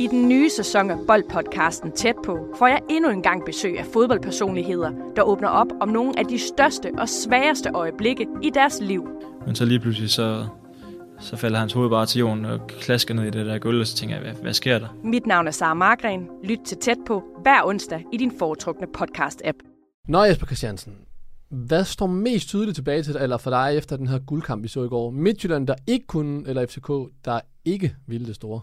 I den nye sæson af Boldpodcasten Tæt på får jeg endnu en gang besøg af fodboldpersonligheder, der åbner op om nogle af de største og sværeste øjeblikke i deres liv. Men så lige pludselig så, så falder hans hoved bare til jorden og klasker ned i det der gulv, og så tænker jeg, hvad, hvad sker der? Mit navn er Sara Margren. Lyt til Tæt på hver onsdag i din foretrukne podcast-app. Nå Jesper Christiansen, hvad står mest tydeligt tilbage til eller for dig efter den her guldkamp, vi så i går? Midtjylland, der ikke kunne, eller FCK, der ikke ville det store?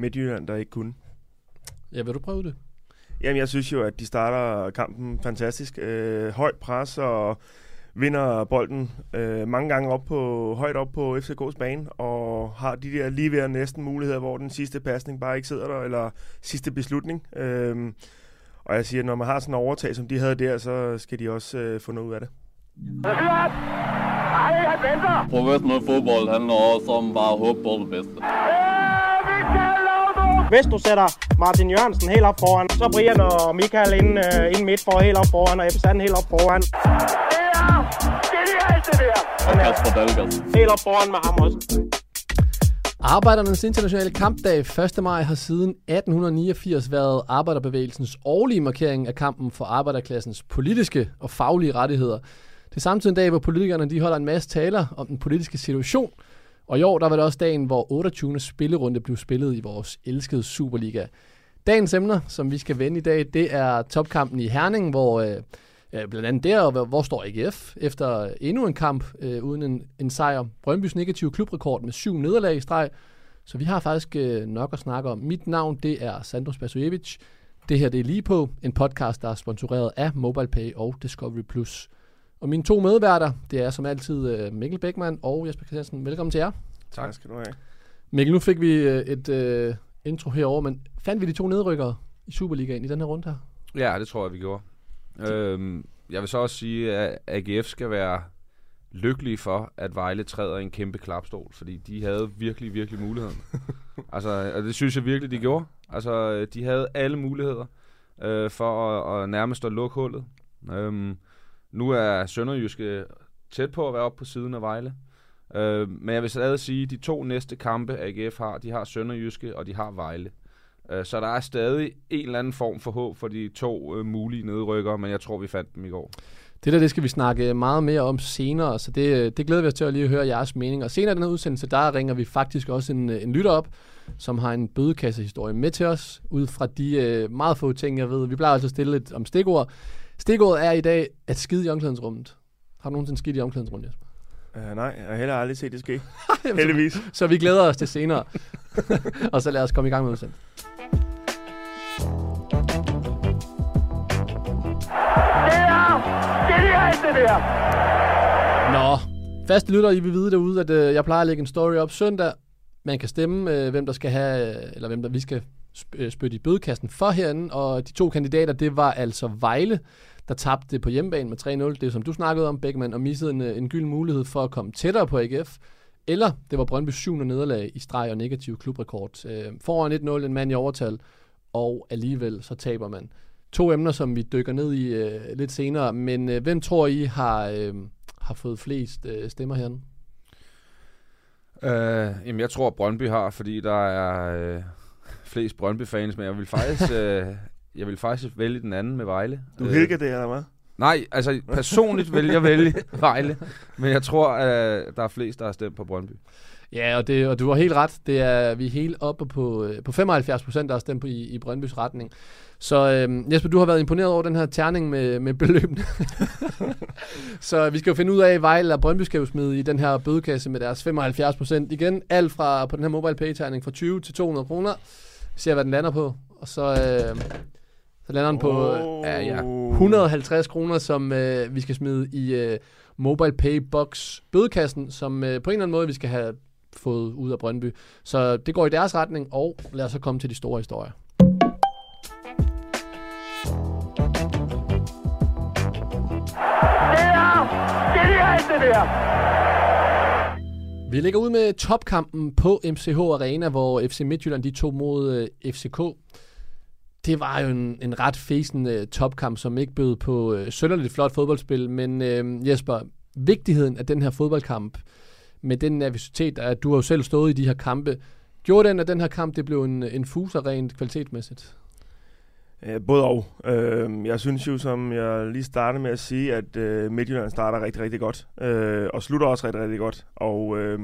Midtjylland, der ikke kunne. Ja, vil du prøve det? Jamen, jeg synes jo, at de starter kampen fantastisk. Øh, højt pres og vinder bolden øh, mange gange op på, højt op på FCK's bane, og har de der lige ved næsten muligheder, hvor den sidste pasning bare ikke sidder der, eller sidste beslutning. Øh, og jeg siger, at når man har sådan en overtag, som de havde der, så skal de også øh, få noget ud af det. Professionel fodbold handler også om bare at håbe på det bedste. Hvis du sætter Martin Jørgensen helt op foran, så Brian og Michael ind, uh, ind midt for helt op foran, og Ebbe Sand helt op foran. Og Kasper Dahlgaard. Helt op foran med ham også. Arbejdernes internationale kampdag 1. maj har siden 1889 været arbejderbevægelsens årlige markering af kampen for arbejderklassens politiske og faglige rettigheder. Det er samtidig en dag, hvor politikerne de holder en masse taler om den politiske situation, og i år der var det også dagen, hvor 28. spillerunde blev spillet i vores elskede Superliga. Dagens emner, som vi skal vende i dag, det er topkampen i Herning, hvor øh, blandt andet der, hvor, hvor står AGF efter endnu en kamp øh, uden en, en sejr. Brøndbys negative klubrekord med syv nederlag i streg. Så vi har faktisk øh, nok at snakke om. Mit navn, det er Sandro Spasojevic. Det her, det er lige på en podcast, der er sponsoreret af MobilePay og Discovery+. Plus. Og mine to medværter, det er som altid øh, Mikkel Bækman og Jesper Christiansen. Velkommen til jer. Tak skal du have. Mikkel, nu fik vi øh, et øh, intro herover, men fandt vi de to nedrykkere i Superligaen i den her runde her? Ja, det tror jeg, vi gjorde. Øhm, jeg vil så også sige, at AGF skal være lykkelige for, at Vejle træder i en kæmpe klapstol, fordi de havde virkelig, virkelig muligheden. altså, og det synes jeg virkelig, de gjorde. Altså, de havde alle muligheder øh, for at, at nærmest at lukke hullet. Øhm, nu er Sønderjyske tæt på at være oppe på siden af Vejle. Øh, men jeg vil stadig sige, at de to næste kampe, AGF har, de har Sønderjyske, og de har Vejle. Øh, så der er stadig en eller anden form for håb for de to øh, mulige nedrykkere, men jeg tror, vi fandt dem i går. Det der, det skal vi snakke meget mere om senere, så det, øh, det glæder vi os til at lige høre jeres mening. Og senere i den her udsendelse, der ringer vi faktisk også en, øh, en lytter op, som har en bødekassehistorie med til os, ud fra de øh, meget få ting, jeg ved. Vi plejer altså at stille lidt om stikord. Stikordet er i dag at skide i omklædningsrummet. Har du nogensinde skidt i omklædningsrummet, Jesper? Uh, nej, jeg har heller aldrig set det ske. Heldigvis. Så, så vi glæder os til senere. og så lad os komme i gang med udsendelsen. det der. Nå, faste lytter, I vil vide derude, at øh, jeg plejer at lægge en story op søndag. Man kan stemme, øh, hvem der skal have, eller hvem der vi skal øh, Øh, spytte i bødekassen for herinde. Og de to kandidater, det var altså Vejle, der tabte på hjemmebane med 3-0. Det som du snakkede om, Beckmann, og missede en, øh, en gylden mulighed for at komme tættere på AGF. Eller det var Brøndby 7. nederlag i streg og negativ klubrekord. Øh, foran 1-0, en mand i overtal, og alligevel så taber man. To emner, som vi dykker ned i øh, lidt senere, men øh, hvem tror I har, øh, har fået flest øh, stemmer herinde? Øh, jamen, jeg tror, Brøndby har, fordi der er øh, flest Brøndby-fans, men jeg vil faktisk... øh, jeg vil faktisk vælge den anden med Vejle. Du hælker det, eller hvad? Nej, altså personligt vil jeg vælge Vejle, men jeg tror, at der er flest, der har stemt på Brøndby. Ja, og, det, og du har helt ret. Det er, vi er helt oppe på, øh, på 75 procent, der har stemt på i, i Brøndbys retning. Så øh, Jesper, du har været imponeret over den her terning med, med beløbene. så vi skal jo finde ud af, at Vejle og Brøndby skal jo smide i den her bødekasse med deres 75 procent. Igen, alt fra på den her mobile pay terning fra 20 til 200 kroner. Ser, hvad den lander på. Og så, øh, så lander den på Oh. ja, ja, 150 kroner, som øh, vi skal smide i øh, mobile pay box bødekassen, som øh, på en eller anden måde, vi skal have fået ud af Brøndby. Så det går i deres retning, og lad os så komme til de store historier. Det er genialt, det der. Vi lægger ud med topkampen på MCH Arena, hvor FC Midtjylland de tog mod øh, FCK. Det var jo en, en ret fæsende øh, topkamp, som ikke bød på øh, sønderligt flot fodboldspil. Men øh, Jesper, vigtigheden af den her fodboldkamp, med den nervositet, at du har jo selv stået i de her kampe, Gjorde den, at den her kamp det blev en, en fuser rent kvalitetsmæssigt? Øh, både og. Øh, jeg synes jo, som jeg lige startede med at sige, at øh, Midtjylland starter rigtig, rigtig godt. Øh, og slutter også rigtig, rigtig godt. Og øh,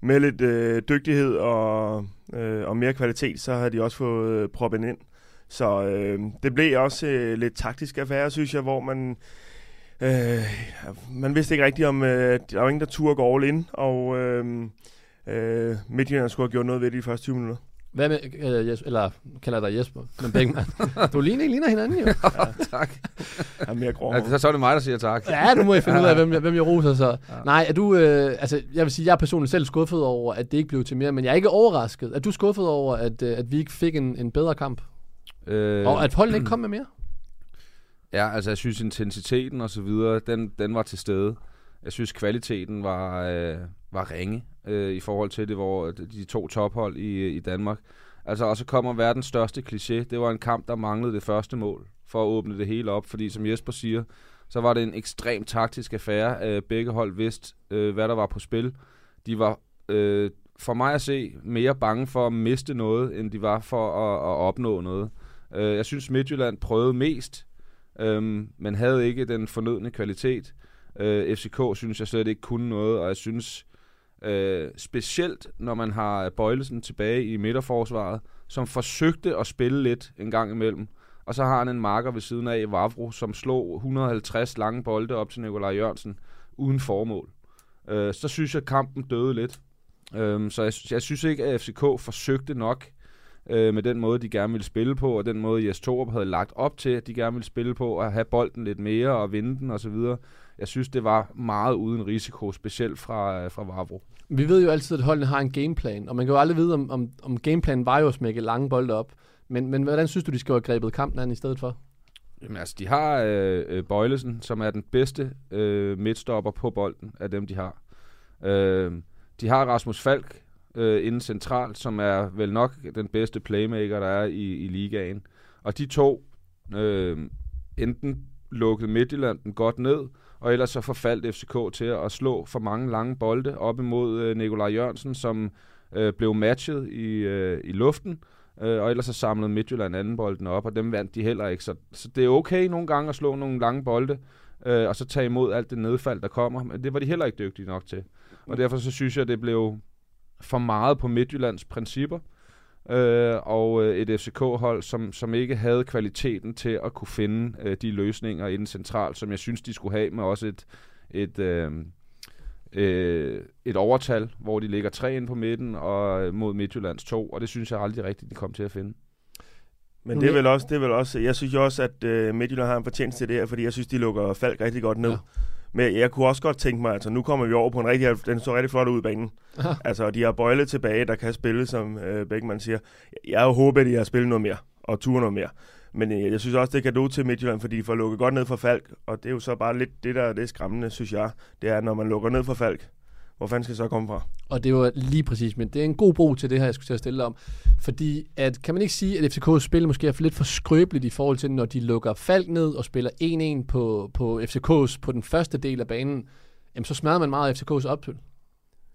med lidt øh, dygtighed og, øh, og mere kvalitet, så har de også fået øh, proppen ind. Så øh, det blev også øh, lidt taktisk affære, synes jeg, hvor man... Øh, man vidste ikke rigtigt, om øh, der var ingen, der turde gå all in, og øh, øh, Midtjylland skulle have gjort noget ved det de første 20 minutter. Hvad med, øh, Jesper, eller kalder jeg dig Jesper, men Bækman. du ligner, ligner hinanden jo. Ja, tak. Jeg er mere grov. Ja, så er det mig, der siger tak. Ja, nu må jeg finde ud af, hvem, jeg- hvem jeg roser så. Ja. Nej, er du, øh, altså, jeg vil sige, jeg er personligt selv skuffet over, at det ikke blev til mere, men jeg er ikke overrasket. Er du skuffet over, at, øh, at vi ikke fik en, en bedre kamp? Øh, Og at holdene ikke kom med mere? Ja, altså jeg synes intensiteten og så videre, den, den var til stede. Jeg synes kvaliteten var, øh, var ringe øh, i forhold til det, hvor de to tophold i, i Danmark. Altså og så kommer verdens største kliché. Det var en kamp, der manglede det første mål for at åbne det hele op, fordi som Jesper siger, så var det en ekstrem taktisk affære. Øh, begge hold vidste, øh, hvad der var på spil. De var øh, for mig at se mere bange for at miste noget, end de var for at, at opnå noget. Øh, jeg synes, Midtjylland prøvede mest, øh, men havde ikke den fornødne kvalitet. Øh, FCK synes jeg slet ikke kunne noget, og jeg synes øh, specielt, når man har Bøjlesen tilbage i midterforsvaret, som forsøgte at spille lidt en gang imellem, og så har han en marker ved siden af Vavro, som slog 150 lange bolde op til Nikolaj Jørgensen uden formål. Øh, så synes jeg, at kampen døde lidt. Øh, så jeg, jeg synes ikke, at FCK forsøgte nok øh, med den måde, de gerne ville spille på, og den måde, Jes Torup havde lagt op til, at de gerne ville spille på, at have bolden lidt mere og vinde den osv. Jeg synes, det var meget uden risiko, specielt fra, øh, fra Vavro. Vi ved jo altid, at holdene har en gameplan, og man kan jo aldrig vide, om, om, om gameplanen var jo at smække lange bolde op. Men, men hvordan synes du, de skal have grebet kampen an i stedet for? Jamen altså, de har øh, øh, Bøjlesen, som er den bedste øh, midtstopper på bolden af dem, de har. Øh, de har Rasmus Falk øh, inden centralt, som er vel nok den bedste playmaker, der er i, i ligaen. Og de to, øh, enten lukkede Midtjylland den godt ned, og ellers så forfaldt FCK til at slå for mange lange bolde op imod øh, Nikolaj Jørgensen, som øh, blev matchet i, øh, i luften, øh, og ellers så samlede Midtjylland anden bolden op, og dem vandt de heller ikke. Så, så det er okay nogle gange at slå nogle lange bolde, øh, og så tage imod alt det nedfald, der kommer, men det var de heller ikke dygtige nok til. Og derfor så synes jeg, det blev for meget på Midtjyllands principper, øh, og øh, et FCK-hold, som, som ikke havde kvaliteten til at kunne finde øh, de løsninger inden centralt, som jeg synes, de skulle have med også et, et, øh, øh, et overtal, hvor de ligger tre ind på midten og øh, mod Midtjyllands to, og det synes jeg aldrig rigtigt, de kom til at finde. Men det er vel også, det er vel også jeg synes jo også, at øh, Midtjylland har en fortjeneste til det her, fordi jeg synes, de lukker Falk rigtig godt ned. Ja. Men jeg kunne også godt tænke mig, altså nu kommer vi over på en rigtig, den så rigtig flot ud i banen. Aha. Altså, de har Bøjle tilbage, der kan spille, som øh, Bækman siger. Jeg håbet, at de har spillet noget mere, og ture noget mere. Men øh, jeg synes også, det er kado til Midtjylland, fordi de får lukket godt ned for Falk, og det er jo så bare lidt det, der er det skræmmende, synes jeg. Det er, når man lukker ned for Falk, hvor fanden skal det så komme fra? Og det var lige præcis, men det er en god bro til det her, jeg skulle til at stille dig om. Fordi at, kan man ikke sige, at FCK's spil måske er for lidt for skrøbeligt i forhold til, når de lukker Falk ned og spiller 1-1 på, på FCK's på den første del af banen, jamen så smadrer man meget af FCK's opspil.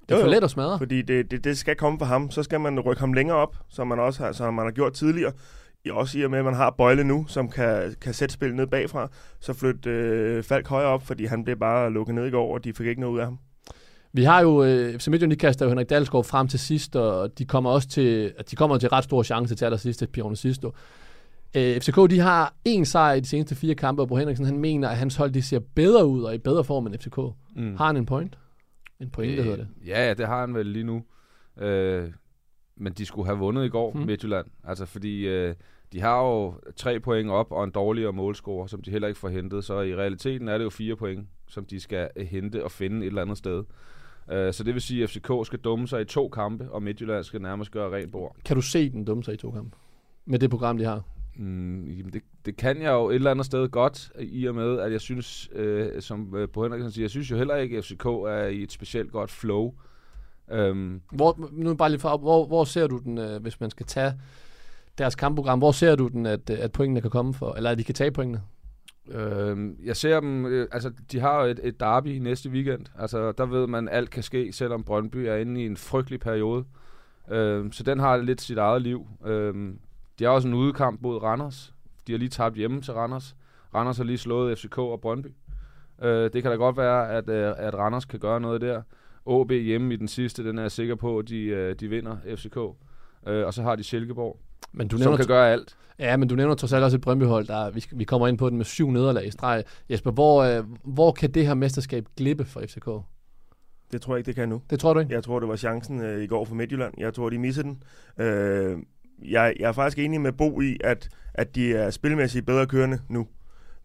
Det er Jo, for let at smadre. Fordi det, det, det skal komme fra ham. Så skal man rykke ham længere op, som man også har, som man har gjort tidligere. I også i og med, at man har Bøjle nu, som kan, kan sætte spillet ned bagfra. Så flyt øh, Falk højere op, fordi han blev bare lukket ned i går, og de fik ikke noget ud af ham. Vi har jo, øh, FC Midtjylland, de kaster jo Henrik Dalsgaard frem til sidst, og de kommer også til, de kommer til ret stor chance til allersidst, Pione Sisto. Øh, FCK, de har en sejr i de seneste fire kampe, og Bro Henriksen, han mener, at hans hold, de ser bedre ud og i bedre form end FCK. Mm. Har han en point? En point, det hedder det. Ja, det har han vel lige nu. Øh, men de skulle have vundet i går, hmm. Midtjylland. Altså fordi øh, de har jo tre point op og en dårligere målscore, som de heller ikke får hentet. Så i realiteten er det jo fire point, som de skal øh, hente og finde et eller andet sted. Øh, så det vil sige, at FCK skal dumme sig i to kampe, og Midtjylland skal nærmest gøre rent bord. Kan du se den dumme sig i to kampe? Med det program, de har. Mm, jamen det, det kan jeg jo et eller andet sted godt, i og med, at jeg synes, øh, som øh, Bo Henriksen siger, jeg synes jo heller ikke, at FCK er i et specielt godt flow. Øhm, Hvor, nu bare lige for, hvor, hvor ser du den, øh, hvis man skal tage deres kampprogram, hvor ser du den, at, at pointene kan komme for, eller at de kan tage pointene? Øh, jeg ser dem, øh, altså de har jo et, et derby næste weekend. Altså der ved man, alt kan ske, selvom Brøndby er inde i en frygtelig periode. Øh, så den har lidt sit eget liv. Øh, de har også en udekamp mod Randers. De har lige tabt hjemme til Randers. Randers har lige slået FCK og Brøndby. Øh, det kan da godt være, at, øh, at Randers kan gøre noget der. OB hjemme i den sidste, den er jeg sikker på, at de, øh, de vinder FCK. Øh, og så har de Silkeborg, men du som nævner, kan gøre alt. ja, men du nævner trods alt også et Brøndbyhold, der vi, vi kommer ind på den med syv nederlag i streg. Jesper, hvor, øh, hvor kan det her mesterskab glippe for FCK? Det tror jeg ikke, det kan nu. Det tror du ikke? Jeg tror, det var chancen øh, i går for Midtjylland. Jeg tror, de missede den. Øh, jeg, jeg er faktisk enig med Bo i, at, at de er spilmæssigt bedre kørende nu.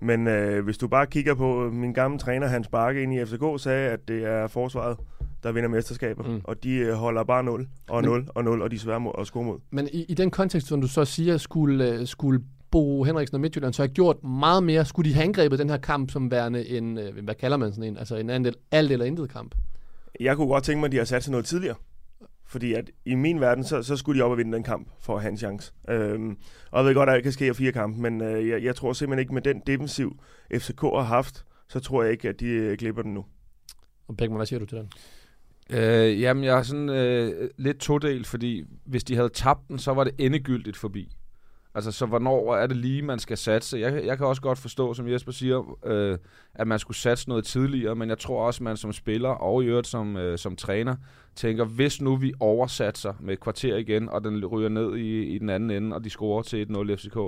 Men øh, hvis du bare kigger på min gamle træner, Hans Bakke ind i FCK, sagde, at det er forsvaret, der vinder mesterskaber. Mm. Og de øh, holder bare 0 og Men- 0 og 0, og de er svære mod at score mod. Men i, i den kontekst, som du så siger, skulle, øh, skulle Bo Henriksen og Midtjylland så have gjort meget mere? Skulle de have angrebet den her kamp som værende en, øh, hvad kalder man sådan en, altså en anden, alt eller intet kamp? Jeg kunne godt tænke mig, at de har sat sig noget tidligere. Fordi at i min verden, så, så skulle de op og vinde den kamp for at have en chance. Øhm, og jeg ved godt, at det kan ske af fire kampe, men øh, jeg, jeg tror simpelthen ikke med den defensiv, FCK har haft, så tror jeg ikke, at de øh, glipper den nu. Og Beckmann, hvad siger du til den? Øh, jamen, jeg er sådan øh, lidt todelt, fordi hvis de havde tabt den, så var det endegyldigt forbi. Altså, så hvornår er det lige, man skal satse? Jeg, jeg kan også godt forstå, som Jesper siger, øh, at man skulle satse noget tidligere, men jeg tror også, at man som spiller og i øvrigt som, øh, som træner tænker, hvis nu vi oversatser med et kvarter igen, og den ryger ned i, i den anden ende, og de scorer til 1-0 FCK,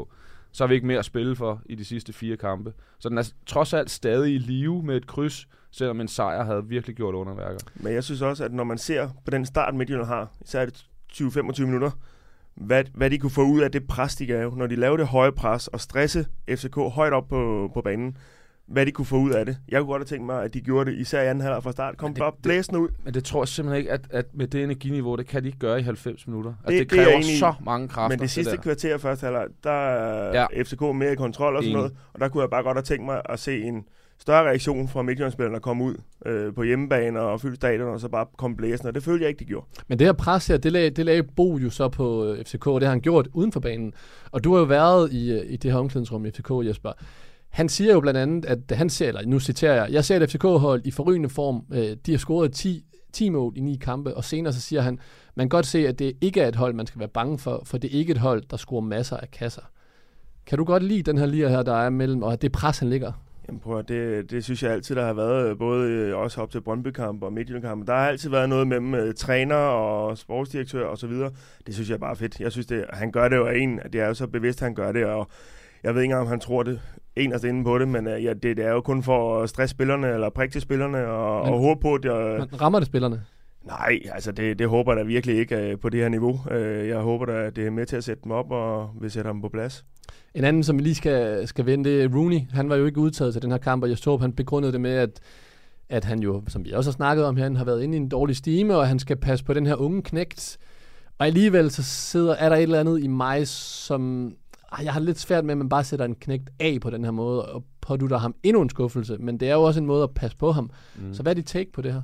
så har vi ikke mere at spille for i de sidste fire kampe. Så den er trods alt stadig i live med et kryds, selvom en sejr havde virkelig gjort underværker. Men jeg synes også, at når man ser på den start, Midtjylland har, især er det 20-25 minutter, hvad, hvad de kunne få ud af det pres, de gav, når de lavede det høje pres og stresse FCK højt op på, på banen, hvad de kunne få ud af det. Jeg kunne godt have tænkt mig, at de gjorde det især i anden halvleg fra start. Kom Men det- bare blæsende ud. Men det tror jeg simpelthen ikke, at, at med det energiniveau, det kan de ikke gøre i 90 minutter. Altså, Det- det, det er det kræver enig i. så mange kræfter. Men det sidste der. kvarter første halvleg, der er Ja. FCK mere i kontrol og sådan Enig. noget. Og der kunne jeg bare godt have tænkt mig at se en større reaktion fra Midtjyllandsspillerne der komme ud øh, på hjemmebane og fylde stadion, og så bare komme blæsende. Og det følte jeg ikke, de gjorde. Men det her pres her, det lagde, det lagde Bo jo så på øh, FCK, og det har han gjort uden for banen. Og du har jo været i, øh, i det her omklædningsrum i FCK, Jesper. Han siger jo blandt andet, at han ser, eller nu citerer jeg, jeg ser et FCK-hold i forrygende form. Øh, de har scoret 10, 10 mål i ni kampe, og senere så siger han, man kan godt se, at det ikke er et hold, man skal være bange for, for det er ikke et hold, der scorer masser af kasser. Kan du godt lide den her lige her, der er mellem, og det pres, han ligger? Jamen prøv at, det, det synes jeg altid, der har været, øh, både øh, også op til Brøndby-kamp og Midtjylland-kamp. Der har altid været noget mellem træner og sportsdirektør og så videre. Det synes jeg bare fedt. Jeg synes, det, han gør det jo af en, det er jo så bevidst, han gør det, og jeg ved ikke engang, om han tror det enest inde på det, men øh, ja, det, det er jo kun for at stresse spillerne, eller prikke til spillerne, og, Men- og håbe på, at Men rammer det spillerne? Nej, altså det, det håber jeg da virkelig ikke øh, på det her niveau. Øh, jeg håber da, at det er med til at sætte dem op, og vil sætte dem på plads. En anden, som vi lige skal, skal vende, det er Rooney. Han var jo ikke udtaget til den her kamp, og jeg så, han begrundede det med, at, at han jo, som vi også har snakket om her, han har været inde i en dårlig stime, og han skal passe på den her unge knægt. Og alligevel så sidder, er der et eller andet i mig, som... Ah, Jeg har lidt svært med, at man bare sætter en knægt af på den her måde, og pådutter ham endnu en skuffelse. Men det er jo også en måde at passe på ham. Mm. Så hvad er dit take på det her?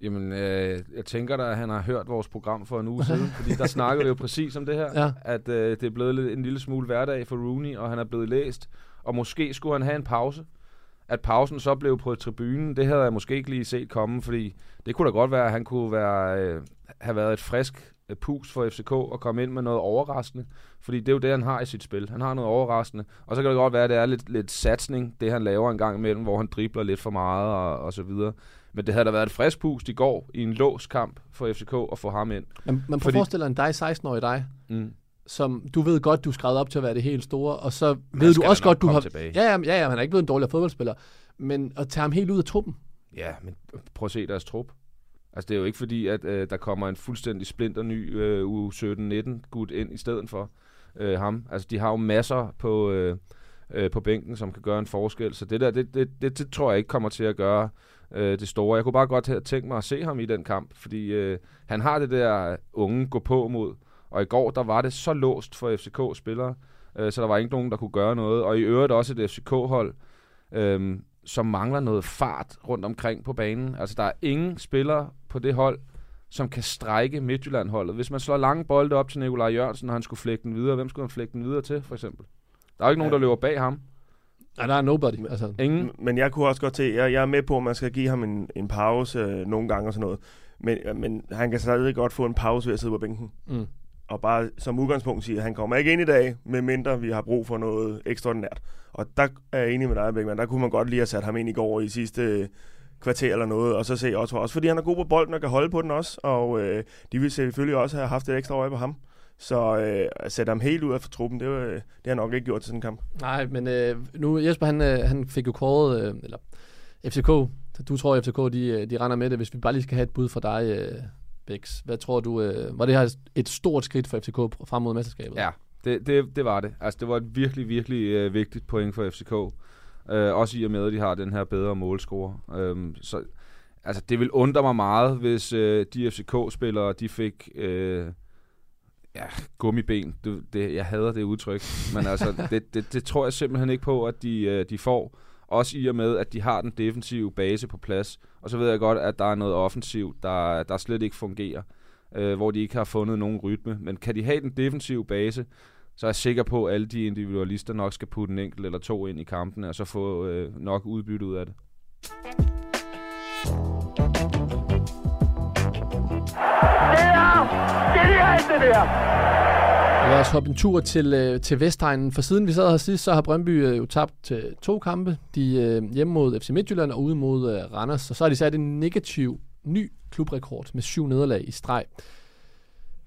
Jamen, øh, jeg tænker da, at han har hørt vores program for en uge siden, fordi der snakkede vi jo præcis om det her, Ja. at øh, det er blevet en lille smule hverdag for Rooney, og han er blevet læst, og måske skulle han have en pause. At pausen så blev på tribunen, det havde jeg måske ikke lige set komme, fordi det kunne da godt være, at han kunne være, øh, have været et frisk pus for FCK og komme ind med noget overraskende, fordi det er jo det, han har i sit spil. Han har noget overraskende, og så kan det godt være, at det er lidt, lidt satsning, det han laver en gang imellem, hvor han dribler lidt for meget og, og så videre. Men det havde da været et frisk pust i går i en låskamp for FCK at få ham ind. Man, man Fordi- forestille dig en dig, 16-årig dig, Mm. som du ved godt, du skrevet op til at være det helt store, og så ved du også godt, du har... tilbage. Ja, ja, ja, ja, han er ikke blevet en dårligere fodboldspiller, men at tage ham helt ud af truppen, Ja, men prøv at se deres trup. Altså, det er jo ikke fordi, at øh, der kommer en fuldstændig splinter ny øh, u 17-19 gut ind i stedet for øh, ham. Altså, de har jo masser på, øh, øh, på bænken, som kan gøre en forskel. Så det der, det, det, det, det tror jeg ikke kommer til at gøre øh, det store. Jeg kunne bare godt have tænkt mig at se ham i den kamp, fordi øh, han har det der unge gå på mod. Og i går, der var det så låst for FCK-spillere, øh, så der var ikke nogen, der kunne gøre noget. Og i øvrigt også et FCK-hold, øh, som mangler noget fart rundt omkring på banen. Altså, der er ingen spillere på det hold, som kan strække Midtjylland-holdet. Hvis man slår lange bolde op til Nikolaj Jørgensen, og han skulle flække den videre, hvem skulle han flække den videre til, for eksempel? Der er jo ikke nogen, Ja. der løber bag ham. Nej, der er nobody. Altså, Ingen. Men jeg kunne også godt til, jeg, jeg er med på, at man skal give ham en, en pause øh, nogle gange og sådan noget. Men, men han kan stadig godt få en pause ved at sidde på bænken. Mm. Og bare som udgangspunkt sige, at han kommer ikke ind i dag, medmindre vi har brug for noget ekstraordinært. Og der er jeg enig med dig, Bækman. Der kunne man godt lige have sat ham ind i går i sidste kvarter eller noget, og så se Otto også, fordi han er god på bolden og kan holde på den også, og øh, de vil selvfølgelig også have haft et ekstra øje på ham. Så øh, at sætte ham helt ud af truppen, det, øh, det har han nok ikke gjort til sådan en kamp. Nej, men øh, nu Jesper, han, øh, han fik jo kåret, øh, eller FCK, du tror, FCK de, øh, de render med det. Hvis vi bare lige skal have et bud fra dig, øh, Bæks, hvad tror du, øh, var det her et stort skridt for FCK frem mod mesterskabet? Ja, det, det, det var det. Altså, det var et virkelig, virkelig øh, vigtigt point for FCK. Øh, også i og med, at de har den her bedre målscore. Øh, så altså, det vil undre mig meget, hvis øh, de FCK-spillere, de fik... Øh, ja, gummiben. Det, det, jeg hader det udtryk. Men altså, det, det, det tror jeg simpelthen ikke på, at de, øh, de får. Også i og med, at de har den defensive base på plads. Og så ved jeg godt, at der er noget offensiv, der, der slet ikke fungerer. Øh, hvor de ikke har fundet nogen rytme. Men kan de have den defensive base, så er jeg sikker på, at alle de individualister nok skal putte en enkelt eller to ind i kampene, og så få øh, nok udbytte ud af det. Lad os hoppe en tur til, øh, til Vestegnen, for siden vi sad her sidst, så har Brøndby øh, jo tabt til to kampe. De øh, hjemme mod FC Midtjylland og ude mod øh, Randers, og så har de sat en negativ ny klubrekord med syv nederlag i streg.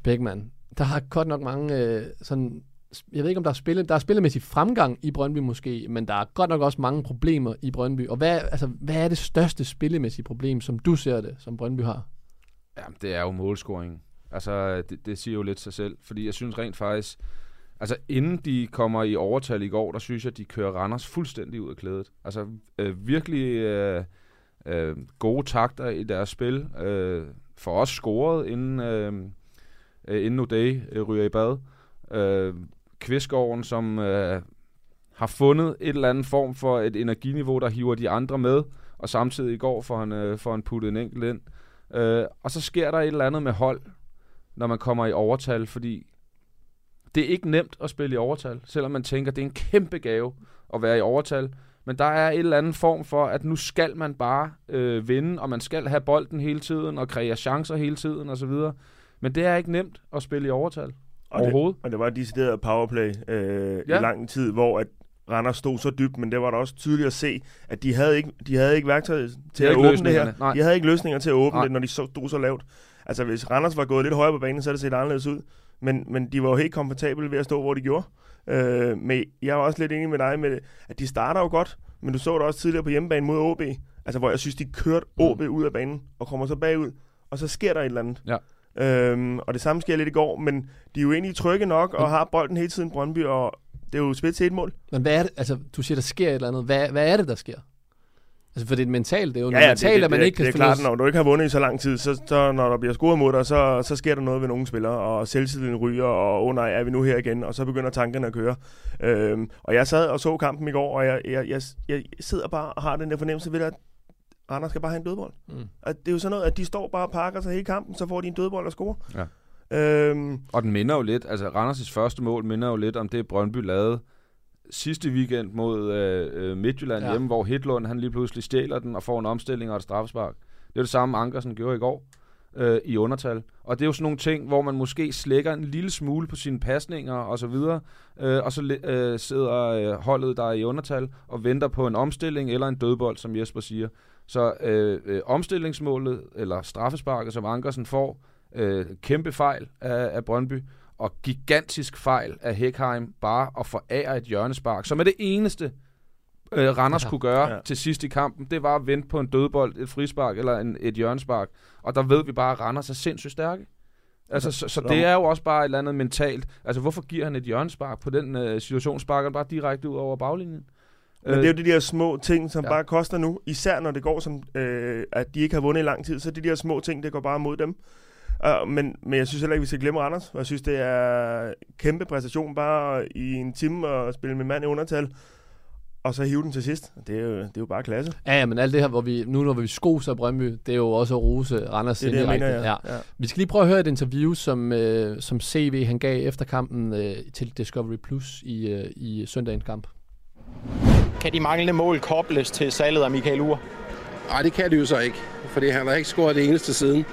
Bækman, der har godt nok mange øh, sådan jeg ved ikke, om der er, spille, der er spillemæssig fremgang i Brøndby måske, men der er godt nok også mange problemer i Brøndby. Og hvad, altså, hvad er det største spillemæssige problem, som du ser det, som Brøndby har? Jamen, det er jo målscoringen. Altså, det, det siger jo lidt sig selv, fordi jeg synes rent faktisk, altså inden de kommer i overtal i går, der synes jeg, de kører Randers fuldstændig ud af klædet. Altså, øh, virkelig øh, øh, gode takter i deres spil. Øh, for os scoret, inden, øh, øh, inden O'Day øh, ryger i bad. Øh, Kvistgården, som øh, har fundet et eller andet form for et energiniveau, der hiver de andre med, og samtidig i går får han, øh, får han puttet en enkelt ind. Øh, og så sker der et eller andet med hold, når man kommer i overtal, fordi det er ikke nemt at spille i overtal, selvom man tænker, det er en kæmpe gave at være i overtal. Men der er et eller andet form for, at nu skal man bare øh, vinde, og man skal have bolden hele tiden, og kreere chancer hele tiden osv. Men det er ikke nemt at spille i overtal. Og Overhovedet. Det, og det var et decideret powerplay øh, Ja. i lang tid, hvor at Randers stod så dybt, men det var da også tydeligt at se, at de havde ikke, de havde ikke værktøj til at åbne det her. nej. De havde ikke løsninger til at åbne Nej. det, når de stod så lavt. Altså hvis Randers var gået lidt højere på banen, så havde det set anderledes ud. Men, men de var jo helt komfortable ved at stå, hvor de gjorde. Øh, men jeg var også lidt enig med dig med, at de starter jo godt, men du så det også tidligere på hjemmebane mod OB, altså hvor jeg synes, de kørte OB ud af banen, og kommer så bagud, og så sker der et eller andet. Ja. Øhm, og det samme sker lidt i går, men de er jo egentlig trygge nok, og har bolden hele tiden Brøndby, og det er jo spil til et mål. Men hvad er det, altså du siger, der sker et eller andet. Hvad, hvad er det, der sker? Altså for det er mentalt, det er jo Ja, ja, mentalt, det, det, at man det, ikke kan det er finde klart, når du ikke har vundet i så lang tid, så, så når der bliver scoret mod dig, så, så sker der noget ved nogle spillere, og selvtilliden ryger, og åh oh, nej, er vi nu her igen, og så begynder tankerne at køre. Øhm, og jeg sad og så kampen i går, og jeg, jeg, jeg, jeg sidder bare og har den der fornemmelse ved, at Randers skal bare have en dødbold. Mm. At det er jo sådan noget, at de står bare og pakker sig hele kampen, så får de en dødbold at score. Ja. Øhm, Og den minder jo lidt, altså Randers' første mål minder jo lidt om det, Brøndby lavede sidste weekend mod øh, øh, Midtjylland Ja. hjemme, hvor Hitlund han lige pludselig stjæler den og får en omstilling og et straffespark. Det er det samme, Ankersen gjorde i går øh, i undertal. Og det er jo sådan nogle ting, hvor man måske slækker en lille smule på sine pasninger og så videre, øh, og så øh, sidder øh, holdet der i undertal og venter på en omstilling eller en dødbold, som Jesper siger. Så øh, øh, omstillingsmålet, eller straffesparket, som Ankersen får, øh, kæmpe fejl af, af Brøndby, og gigantisk fejl af Hækheim bare at forære et hjørnespark, som er det eneste, øh, Randers Ja. kunne gøre Ja. til sidst i kampen. Det var at vente på en dødbold, et frispark eller en, et hjørnespark. Og der ved vi bare, at Randers er sindssygt stærke. Altså, så, så der- det er jo også bare et eller andet mentalt. Altså, hvorfor giver han et hjørnespark på den øh, situation? Sparker han bare direkte ud over baglinjen? Men det er jo de der små ting, som ja. bare koster nu. Især når det går som, øh, at de ikke har vundet i lang tid. Så de der små ting, det går bare mod dem. Uh, men, men jeg synes heller ikke, vi skal glemme Randers. Jeg synes, det er kæmpe præstation bare i en time at spille med mand i undertal. Og så hive den til sidst. Det er jo, det er jo bare klasse. Ja, ja, men alt det her, hvor vi, nu når vi skoser Brøndby, det er jo også at rose Randers Det er det, jeg mener, ja. ja. Vi skal lige prøve at høre et interview, som, øh, som CV han gav efter kampen øh, til Discovery Plus i, øh, i søndagens kamp. Kan de manglende mål kobles til salget af Michael Ure? Nej, det kan de jo så ikke, fordi han har ikke scoret det eneste siden.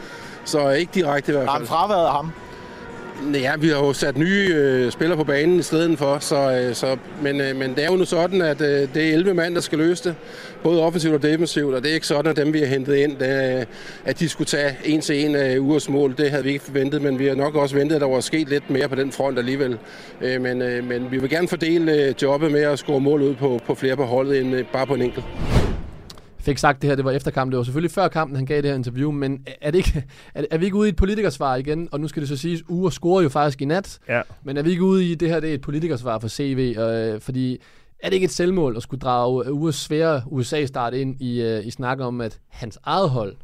Så ikke direkte i hvert Har fald. han fraværet af ham? Ja, vi har jo sat nye øh, spillere på banen i stedet for, så, øh, så, men, øh, men det er jo nu sådan, at øh, det er 11 mand, der skal løse det, både offensivt og defensivt, og det er ikke sådan, at dem, vi har hentet ind, det, øh, at de skulle tage en til en af ugers mål. Det havde vi ikke forventet, men vi har nok også ventet, at der var sket lidt mere på den front alligevel. Øh, men, øh, men vi vil gerne fordele øh, jobbet med at score mål ud på, på flere på holdet, end øh, bare på en enkelt. Fik sagt det her, det var efter kampen. Det var selvfølgelig før kampen, han gav det her interview, men er, det ikke, er, er vi ikke ude i et politikersvar igen? Og nu skal det så siges, Ure scorede jo faktisk i nat, Ja. men er vi ikke ude i, det her det er et politikersvar for CV? Øh, fordi er det ikke et selvmål at skulle drage Ures svære USA-start ind i, øh, i snak om, at hans eget hold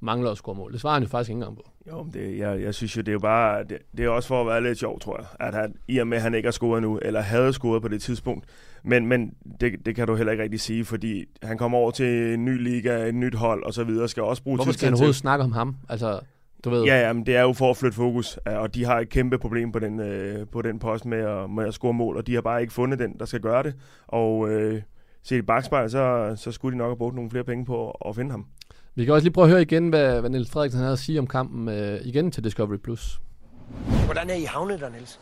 mangler at score mål? Det svarer han jo faktisk ikke engang på. Jo, men det, jeg, jeg synes jo, det er jo bare, det, det er også for at være lidt sjov, tror jeg, at han, i og med, at han ikke har scoret nu, eller havde scoret på det tidspunkt, men, men det, det kan du heller ikke rigtig sige, fordi han kommer over til en ny liga, et nyt hold og så videre, skal også bruge Hvorfor tid skal han til- overhovedet snakke om ham? Altså, du ved, Ja, ja, men det er jo for at flytte fokus, og de har et kæmpe problem på den, øh, på den post med at, med at score mål, og de har bare ikke fundet den, der skal gøre det. Og øh, set i bagspejl, så, så skulle de nok have brugt nogle flere penge på at finde ham. vi kan også lige prøve at høre igen, hvad, hvad Niels Frederiksen havde at sige om kampen øh, igen til Discovery+. Plus. Hvordan er I havnet der, Niels?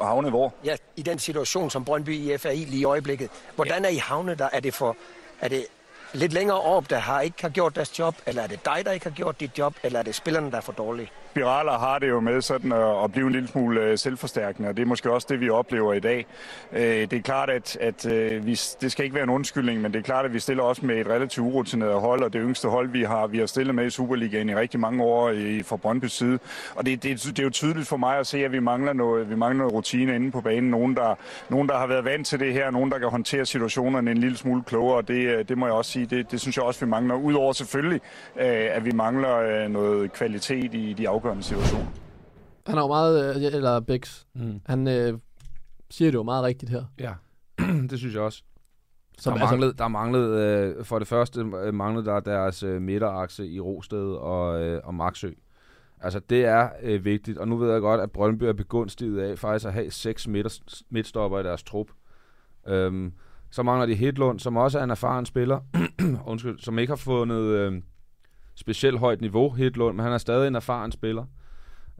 Havne hvor? Ja, i den situation, som Brøndby IF er i lige i øjeblikket. Hvordan er I havnet der? Er det for... Er det lidt længere op, der har ikke har gjort deres job? Eller er det dig, der ikke har gjort dit job? Eller er det spillerne, der er for dårlige? Spiraler har det jo med sådan at, at blive en lille smule øh, selvforstærkende, og det er måske også det, vi oplever i dag. Øh, Det er klart, at, at øh, vi, det skal ikke være en undskyldning, men det er klart, at vi stiller også med et relativt urutineret hold, og det yngste hold, vi har, vi har stillet med i Superligaen i rigtig mange år i, fra Brøndbys side. Og det, det, det er jo tydeligt for mig at se, at vi mangler noget, vi mangler noget rutine inde på banen. Nogen der, nogen, der har været vant til det her, nogen, der kan håndtere situationerne en lille smule klogere, og det, øh, det må jeg også sige, det, det synes jeg også, vi mangler. Udover selvfølgelig, at vi mangler noget kvalitet i de afgørende situationer. Han er jo meget, øh, eller Bex, Mm. han øh, siger det jo meget rigtigt her. Ja, det synes jeg også. Som, der, manglede, der manglede, øh, for det første øh, manglede der deres øh, midterakse i Rosted og, øh, og Maxø. Altså, det er øh, vigtigt, og nu ved jeg godt, at Brøndby er begunstiget af faktisk at have seks midter, midtstopper i deres trup. Øhm, så mangler de Hedlund, som også er en erfaren spiller, undskyld, som ikke har fundet øh, specielt højt niveau, Hedlund, men han er stadig en erfaren spiller.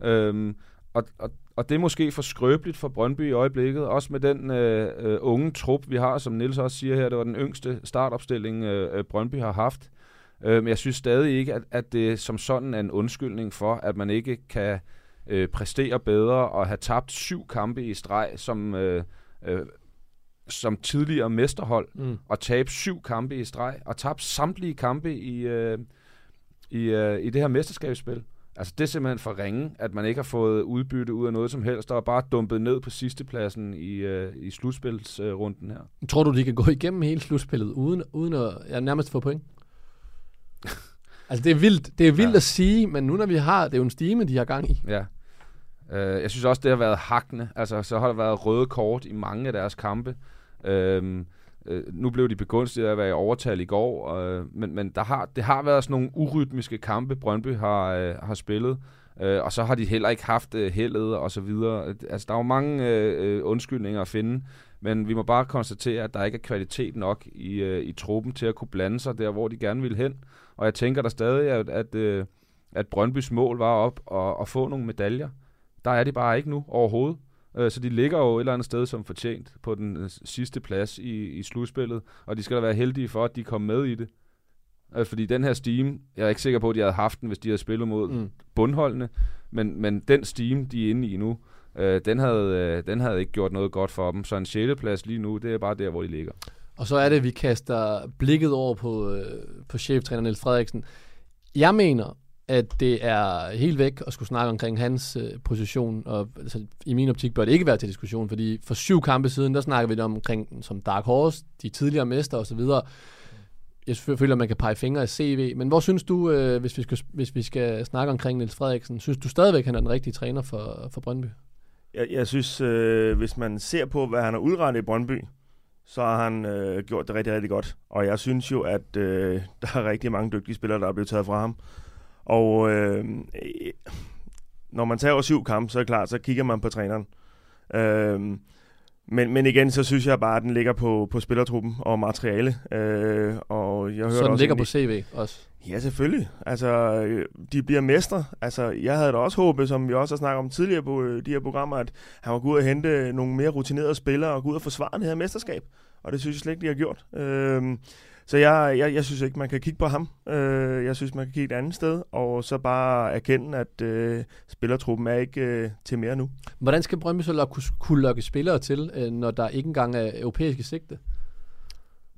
Øhm, og, og, og det er måske for skrøbeligt for Brøndby i øjeblikket, også med den øh, øh, unge trup, vi har, som Nils også siger her, det var den yngste startopstilling, øh, øh, Brøndby har haft. Øh, men jeg synes stadig ikke, at, at det som sådan er en undskyldning for, at man ikke kan øh, præstere bedre og have tabt syv kampe i streg som, øh, øh, som tidligere mesterhold, Mm. og tabe syv kampe i streg, og tabt samtlige kampe i, øh, i, øh, i det her mesterskabsspil. Altså, det er simpelthen for ringe, at man ikke har fået udbytte ud af noget som helst, og er bare dumpet ned på sidstepladsen i, øh, i slutspilsrunden her. Tror du, de kan gå igennem hele slutspillet uden, uden at ja, nærmest få point? altså, det er vildt, det er vildt Ja. at sige, men nu når vi har, det er jo en stime, de har gang i. Ja. Øh, jeg synes også, det har været hakkende. Altså, så har der været røde kort i mange af deres kampe. Øhm, øh, nu blev de begunstiget af at være i overtal i går, øh, men, men der har, det har været sådan nogle urytmiske kampe, Brøndby har, øh, har spillet. Øh, og så har de heller ikke haft øh, heldet og så videre. Altså, der er jo mange øh, øh undskyldninger at finde, men vi må bare konstatere, at der ikke er kvalitet nok i, øh, i truppen til at kunne blande sig der, hvor de gerne vil hen. Og jeg tænker der stadig, at, at, øh, at Brøndbys mål var op og, og få nogle medaljer. Der er de bare ikke nu overhovedet. Øh, Så de ligger jo et eller andet sted som fortjent på den øh, sidste plads i, i slutspillet, og de skal da være heldige for, at de kom med i det. Øh, Fordi den her steam, jeg er ikke sikker på, at de havde haft den, hvis de havde spillet mod Mm. mm. bundholdene, men, men den steam, de er inde i nu, øh, den, havde, øh, den havde ikke gjort noget godt for dem. Så en 6. plads lige nu, det er bare der, hvor de ligger. Og så er det, at vi kaster blikket over på, øh, på cheftræner Niels Frederiksen. Jeg mener, at det er helt væk at skulle snakke omkring hans øh, position, og altså, i min optik bør det ikke være til diskussion, fordi for syv kampe siden, der snakker vi det omkring som Dark Horse, de tidligere mester osv., jeg føler, at man kan pege fingre i CV, men hvor synes du, øh, hvis, vi skal, hvis vi skal snakke omkring Niels Frederiksen, synes du stadigvæk, at han er den rigtige træner for, for Brøndby? Jeg, jeg synes, øh, hvis man ser på, hvad han har udrettet i Brøndby, så har han øh, gjort det rigtig, rigtig godt. Og jeg synes jo, at øh, der er rigtig mange dygtige spillere, der er blevet taget fra ham. Og øh, øh, når man tager over syv kampe, så er det klart, så kigger man på træneren. Øh, men, men igen, så synes jeg bare, at den ligger på, på spillertruppen og materiale. Øh, og jeg Så den også ligger på CV også? Ja, selvfølgelig. Altså, øh, de bliver mestre. Altså, jeg havde da også håbet, som vi også har snakket om tidligere på øh, de her programmer, at han var gå ud og hente nogle mere rutinerede spillere og gå ud og forsvare det her mesterskab. Og det synes jeg slet ikke, de har gjort. Øhm, så jeg, jeg, jeg synes ikke, man kan kigge på ham. Øh, jeg synes, man kan kigge et andet sted, og så bare erkende, at øh, spillertruppen er ikke øh, til mere nu. Hvordan skal Brøndby så kunne lokke spillere til, øh, når der ikke engang er europæiske sigte?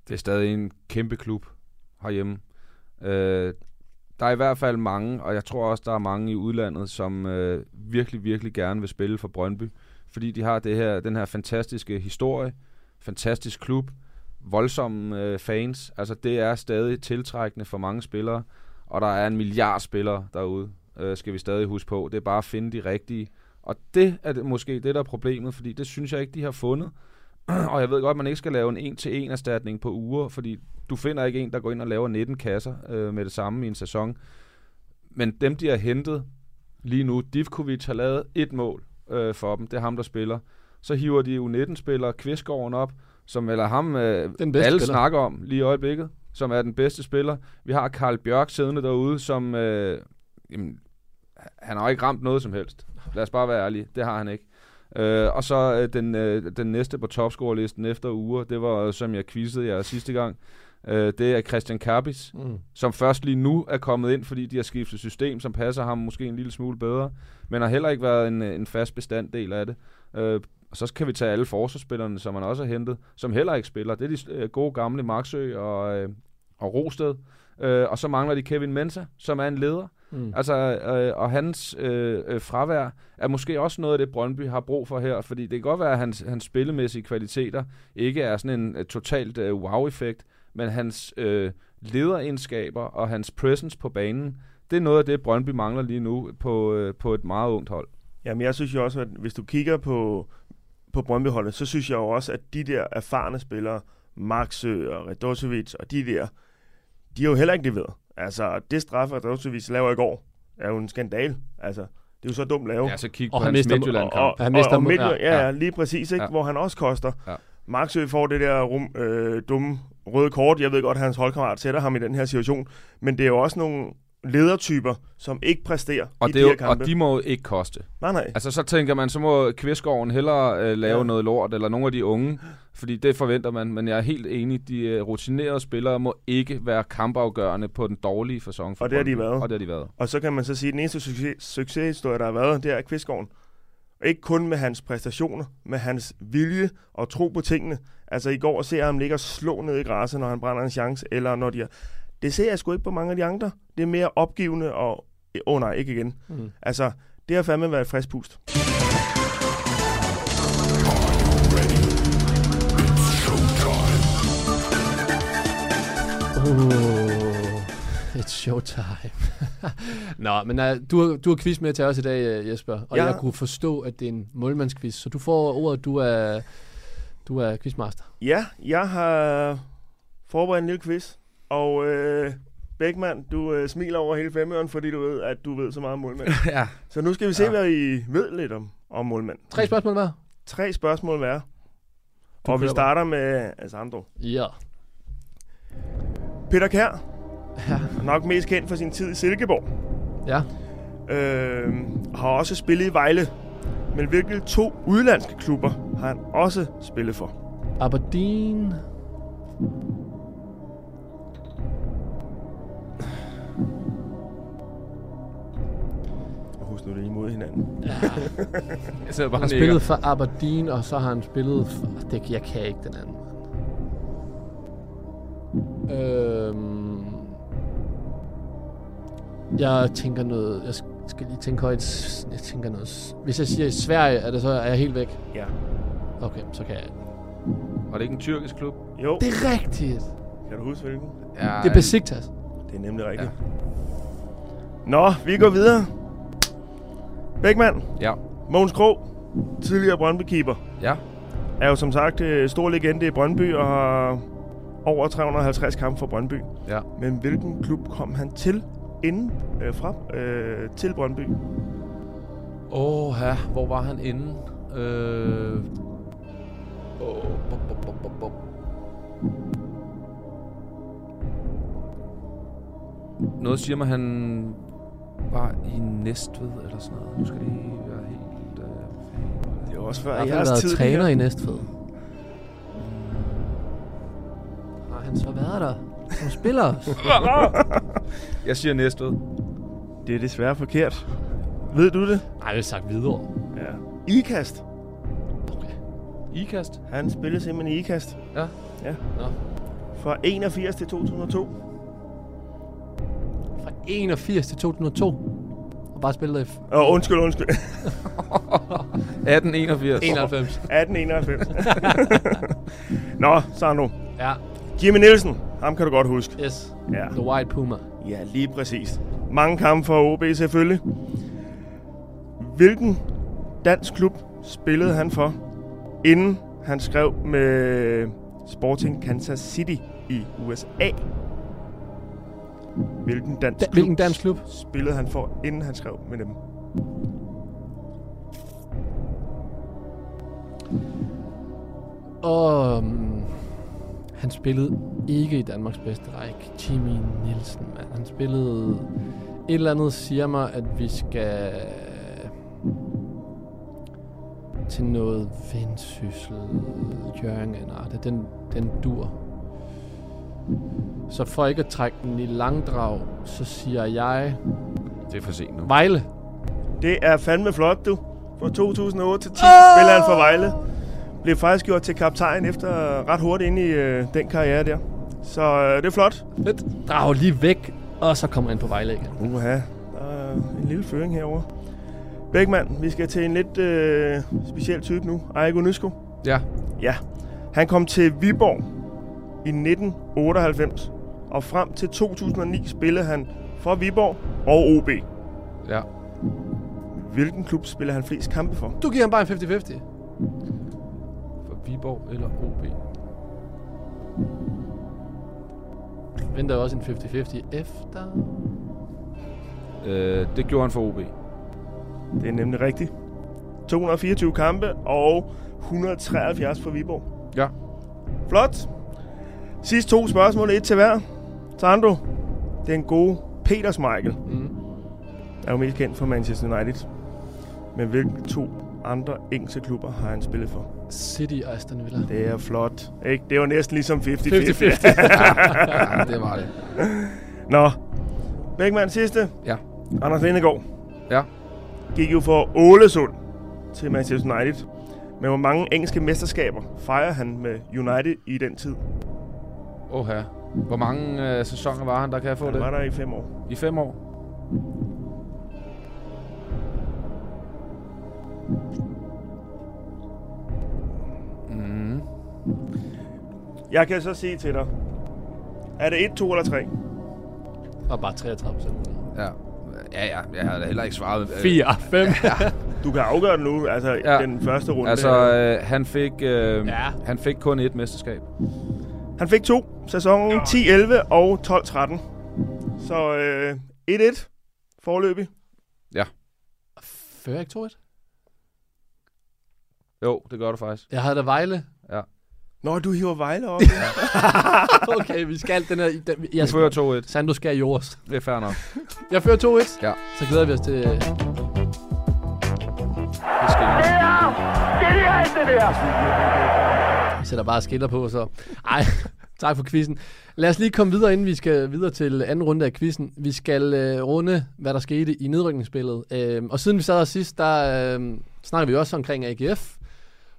Det er stadig en kæmpe klub herhjemme. Øh, der er i hvert fald mange, og jeg tror også, der er mange i udlandet, som øh, virkelig, virkelig gerne vil spille for Brøndby. Fordi de har det her, den her fantastiske historie, fantastisk klub, voldsomme øh, fans. Altså det er stadig tiltrækkende for mange spillere, og der er en milliard spillere derude, øh, skal vi stadig huske på. Det er bare at finde de rigtige. Og det er det, måske det, der er problemet, fordi det synes jeg ikke, de har fundet. og jeg ved godt, at man ikke skal lave en en-til-en erstatning på uger, fordi du finder ikke en, der går ind og laver 19 kasser øh, med det samme i en sæson. Men dem, de har hentet lige nu, Divkovic har lavet et mål øh, for dem. Det er ham, der spiller. Så hiver de U19-spiller Kvistgården op, som eller ham øh, Den bedste alle spiller. snakker om lige i øjeblikket, som er den bedste spiller. Vi har Karl Bjørk siddende derude, som... Øh, jamen, han har ikke ramt noget som helst. Lad os bare være ærlige. Det har han ikke. Øh, og så øh, den, øh, den næste på topscore-listen efter uger, det var, øh, som jeg quizzede jer sidste gang, øh, det er Christian Karbis, Mm. som først lige nu er kommet ind, fordi de har skiftet system, som passer ham måske en lille smule bedre, men har heller ikke været en, øh, en fast bestanddel af det. Øh, og så kan vi tage alle forsvarsspillerne, som man også har hentet, som heller ikke spiller. Det er de øh, gode gamle Marksø og, øh, og Rosted. Øh, og så mangler de Kevin Mensa, som er en leder. Mm. Altså, øh, og hans øh, øh, fravær er måske også noget af det, Brøndby har brug for her, fordi det kan godt være, at hans, hans spillemæssige kvaliteter ikke er sådan en uh, totalt uh, wow-effekt, men hans øh, lederegenskaber og hans presence på banen, det er noget af det, Brøndby mangler lige nu på, øh, på et meget ungt hold. Jamen, jeg synes jo også, at hvis du kigger på, på Brøndby-holdet, så synes jeg jo også, at de der erfarne spillere, Maxø og Redosevic og de der, de har jo heller ikke leveret. Altså, det straffe, Redosevic laver i går, er jo en skandal. Altså, det er jo så dumt lavet. Ja, så kig Og på han hans mister- Midtjylland-kamp. Og, og, Han mister og, og Midtjylland, ja. ja, ja, lige præcis, ikke? Ja. hvor han også koster. Ja. Maxø får det der rum, øh, dumme røde kort. Jeg ved godt, at hans holdkammerat sætter ham i den her situation. Men det er jo også nogle ledertyper, som ikke præsterer Og, i det de er her jo, kampe. og de må jo ikke koste. Nej, nej. Altså, så tænker man, så må Kvistgården hellere øh, lave Ja. noget lort, eller nogle af de unge, fordi det forventer man. Men jeg er helt enig, de øh, rutinerede spillere må ikke være kampafgørende på den dårlige fasong for Og det har de været. Og det har de været. Og så kan man så sige, at den eneste succes, succeshistorie, der har været, det er Kvistgården. Og ikke kun med hans præstationer, med hans vilje og tro på tingene. Altså i går ser jeg ham ligge og slå ned i græsset, når han brænder en chance, eller når de er... Det ser jeg sgu ikke på mange af de andre. Det er mere opgivende og... Åh oh, nej, ikke igen. Mm. Altså, det har fandme været et frisk pust. Uh, it's showtime. Nå, men uh, du, har- du har quiz med til os i dag, uh, Jesper. Og Ja. jeg kunne forstå, at det er en målmandsquiz. Så du får ordet, du er, du er quizmaster. Ja, jeg har forberedt en lille quiz, og øh, Bækman, du øh, smiler over hele femøren, fordi du ved, at du ved så meget om målmænd. ja. Så nu skal vi se, Ja. hvad I ved lidt om, om målmænd. Tre spørgsmål hver. Tre spørgsmål hver. Du og vi starter med Alessandro. Ja. Peter Kær, Ja. nok mest kendt for sin tid i Silkeborg, Ja. øh, har også spillet i Vejle. Men hvilke to udlandske klubber har han også spillet for? Aberdeen. Er imod hinanden. Ja. Jeg sidder Han bare har spillet for Aberdeen, og så har han spillet for... Det, jeg kan ikke den anden. Øhm, jeg tænker noget... Jeg skal lige tænke højt. Jeg tænker noget... Hvis jeg siger i Sverige, er, det så, er jeg helt væk? Ja. Okay, så kan jeg... Var det ikke en tyrkisk klub? Jo, Det er rigtigt. kan du huske hvilken? Ja, Det er Besiktas. Det er nemlig rigtigt. Ja. Nå, vi går videre. Bækman, Ja. Mogens Krog, tidligere Brøndby-keeper, Ja. er jo som sagt øh, stor legende i Brøndby og har over 350 kampe for Brøndby. Ja. Men hvilken klub kom han til inden øh, fra øh, til Brøndby? Åh, ja. Hvor var han inde? Øh... Oh, bop, bop, bop, bop, bop. Noget siger mig, han var i Næstved eller sådan noget. Nu skal det være helt... Øh, Det er også før Har han jeres været tid. træner det i. Næstved? Har han så været der som spiller? Jeg siger Næstved. Det er desværre forkert. Ved du det? Nej, det er sagt videre. Ja. Ikast. Ikast? Han spillede simpelthen i Ikast. Ja. Ja. Nå. Fra 81 til 2002. Fra 81 til 2002. Og bare spillet i... Åh, oh, undskyld, undskyld. 1881. 91. 1891. Nå, Sandro. Ja. Jimmy Nielsen. Ham kan du godt huske. Yes. Ja. The White Puma. Ja, lige præcis. Mange kampe for OB selvfølgelig. Hvilken dansk klub spillede han for, inden han skrev med Sporting Kansas City i USA? Hvilken dansk, Da- klub, hvilken dansk klub? spillede han for, inden han skrev med dem? Og um, han spillede ikke i Danmarks bedste række. Jimmy Nielsen, mand. Han spillede... Et eller andet siger mig, at vi skal til noget vendsyssel, Jørgen, det, den, den dur. Så for ikke at trække den i langdrag, så siger jeg Det er for sent nu. Vejle. Det er fandme flot, du. Fra 2008 til 10 spiller han for Vejle. Blev faktisk gjort til kaptajn efter ret hurtigt ind i øh, den karriere der. Så øh, det er flot. Fedt. Drag lige væk, og så kommer han på Vejle igen. Uha, der er en lille føring herover. Bækman, vi skal til en lidt øh, speciel type nu. Ejgo Nysko. Ja. Ja. Han kom til Viborg i 1998, og frem til 2009 spillede han for Viborg og OB. Ja. Hvilken klub spiller han flest kampe for? Du giver ham bare en 50-50. For Viborg eller OB. Venter også en 50-50 efter. Øh, det gjorde han for OB. Det er nemlig rigtigt. 224 kampe og 173 for Viborg. Ja. Flot. Sidste to spørgsmål, et til hver. Sandro, den gode Peter Schmeichel Mm. er jo mest kendt for Manchester United. Men hvilke to andre engelske klubber har han spillet for? City og Aston Villa. Det er flot. Ikke? Det var næsten ligesom 50-50. 50-50. ja, det var det. Nå. Bækman sidste. Ja. Anders Lindegaard. Ja. Gik jo for Ålesund til Manchester United. Men hvor mange engelske mesterskaber fejrer han med United i den tid? Åh ja. Hvor mange øh, sæsoner var han, der kan jeg få Han det? var der i fem år. I fem år? Mm. Jeg kan så sige til dig. Er det 1, 2 eller 3? Og bare 33 procent. Ja. Ja, ja. Jeg har da heller ikke svaret. øh, 4, 5. ja. Du kan afgøre det nu, altså ja. den første runde. Altså, øh, han, fik, øh, Ja. han fik kun et mesterskab. Han fik to. Sæsonen 10-11 og 12-13. Så øh, 1-1 forløbig. Fører ikke 2-1? Jo, det gør du faktisk. Jeg havde da Vejle. Ja. Nå, du hiver Vejle op. okay, vi skal den her... Den, Du jeg fører 2-1. Sando skal i jords. Det er fair nok. Jeg fører 2-1. Ja. Så glæder vi os til... Det skal Vi sætter bare skiller på, så... Ej, tak for quizzen. Lad os lige komme videre, inden vi skal videre til anden runde af quizzen. Vi skal øh, runde, hvad der skete i nedrykningsspillet. Øh, og siden vi sad her sidst, der øh, snakker vi også omkring AGF.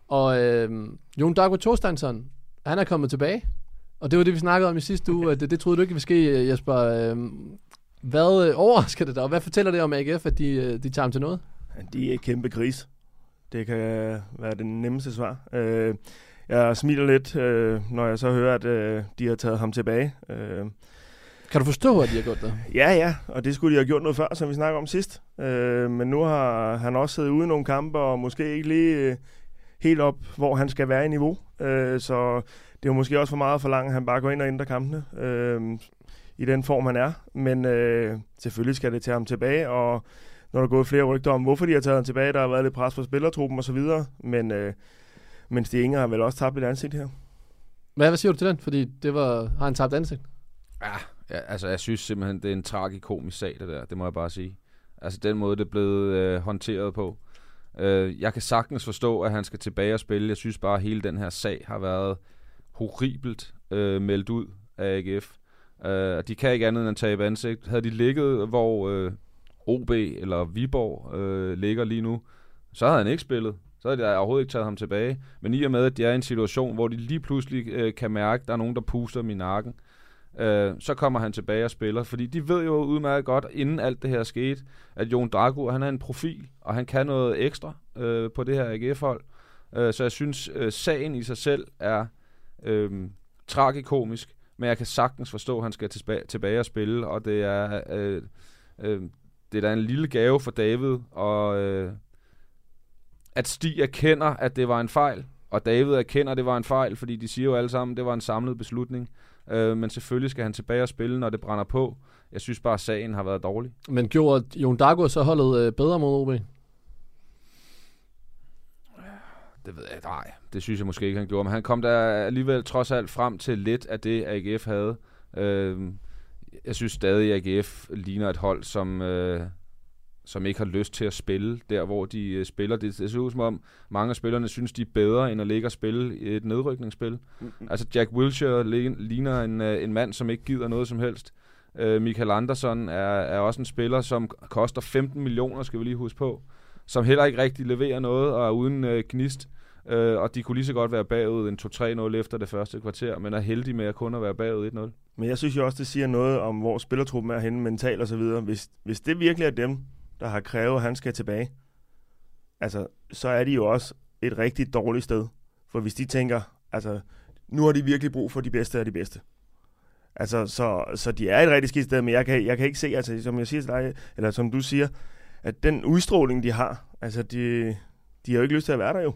Og øh, Jon Dagbo Thorsteinsson, han er kommet tilbage. Og det var det, vi snakkede om i sidste uge. At det, det troede du ikke ville ske, Jesper. Øh, hvad øh, overrasker det dig, og hvad fortæller det om AGF, at de, øh, de tager ham til noget? De er et kæmpe gris. Det kan være det nemmeste svar. Øh, jeg smiler lidt, øh, når jeg så hører, at øh, de har taget ham tilbage. Øh, Kan du forstå, at de har gjort det? ja, ja, og det skulle de have gjort noget før, som vi snakker om sidst. Øh, men nu har han også siddet ude i nogle kampe, og måske ikke lige øh, helt op, hvor han skal være i niveau. Øh, så det er jo måske også for meget for langt, at han bare går ind og ændrer kampene øh, i den form, han er. Men øh, selvfølgelig skal det tage ham tilbage, og når der er gået flere rygter om, hvorfor de har taget ham tilbage, der har været lidt pres på spillertruppen osv., men øh, Men Stig Inger har vel også tabt et ansigt her. Hvad, hvad siger du til den? Fordi det var, har han tabt ansigt? Ja, ja, altså jeg synes simpelthen, det er en tragikomisk sag, det der. Det må jeg bare sige. Altså den måde, det er blevet øh, håndteret på. Øh, jeg kan sagtens forstå, at han skal tilbage og spille. Jeg synes bare, at hele den her sag har været horribelt øh, meldt ud af AGF. Øh, de kan ikke andet end at tabe ansigt. Havde de ligget, hvor øh, OB eller Viborg øh, ligger lige nu, så havde han ikke spillet. Så havde jeg overhovedet ikke taget ham tilbage. Men i og med, at de er i en situation, hvor de lige pludselig øh, kan mærke, at der er nogen, der puster min nakken, øh, så kommer han tilbage og spiller. Fordi de ved jo udmærket godt, inden alt det her skete, at Jon Drago, han er en profil, og han kan noget ekstra øh, på det her AGF-hold. Øh, så jeg synes, øh, sagen i sig selv er øh, tragikomisk, men jeg kan sagtens forstå, at han skal tilbage, tilbage og spille, og det er, øh, øh, det er da en lille gave for David, og øh, at Stig erkender, at det var en fejl, og David erkender, at det var en fejl, fordi de siger jo alle sammen, at det var en samlet beslutning. Øh, men selvfølgelig skal han tilbage og spille, når det brænder på. Jeg synes bare, at sagen har været dårlig. Men gjorde Jon Dago så holdet øh, bedre mod OB? Det ved jeg nej. Det synes jeg måske ikke, han gjorde. Men han kom der alligevel trods alt frem til lidt af det, AGF havde. Øh, jeg synes stadig, at AGF ligner et hold, som, øh, som ikke har lyst til at spille der, hvor de øh, spiller. Det, det ser ud som om, mange af spillerne synes, de er bedre, end at ligge og spille et nedrykningsspil. Mm-hmm. Altså Jack Wilshere ligner en, øh, en mand, som ikke gider noget som helst. Øh, Michael Andersson er, er også en spiller, som koster 15 millioner, skal vi lige huske på, som heller ikke rigtig leverer noget og er uden øh, gnist. Øh, og de kunne lige så godt være bagud en 2-3-0 efter det første kvarter, men er heldige med at kun at være bagud 1-0. Men jeg synes jo også, det siger noget om, hvor spillertruppen er henne mentalt og så videre. Hvis, hvis det virkelig er dem, der har krævet, at han skal tilbage, altså, så er de jo også et rigtig dårligt sted. For hvis de tænker, altså, nu har de virkelig brug for de bedste af de bedste. Altså, så, så de er et rigtig skidt sted, men jeg kan, jeg kan ikke se, altså, som jeg siger til dig, eller som du siger, at den udstråling, de har, altså, de, de har jo ikke lyst til at være der jo.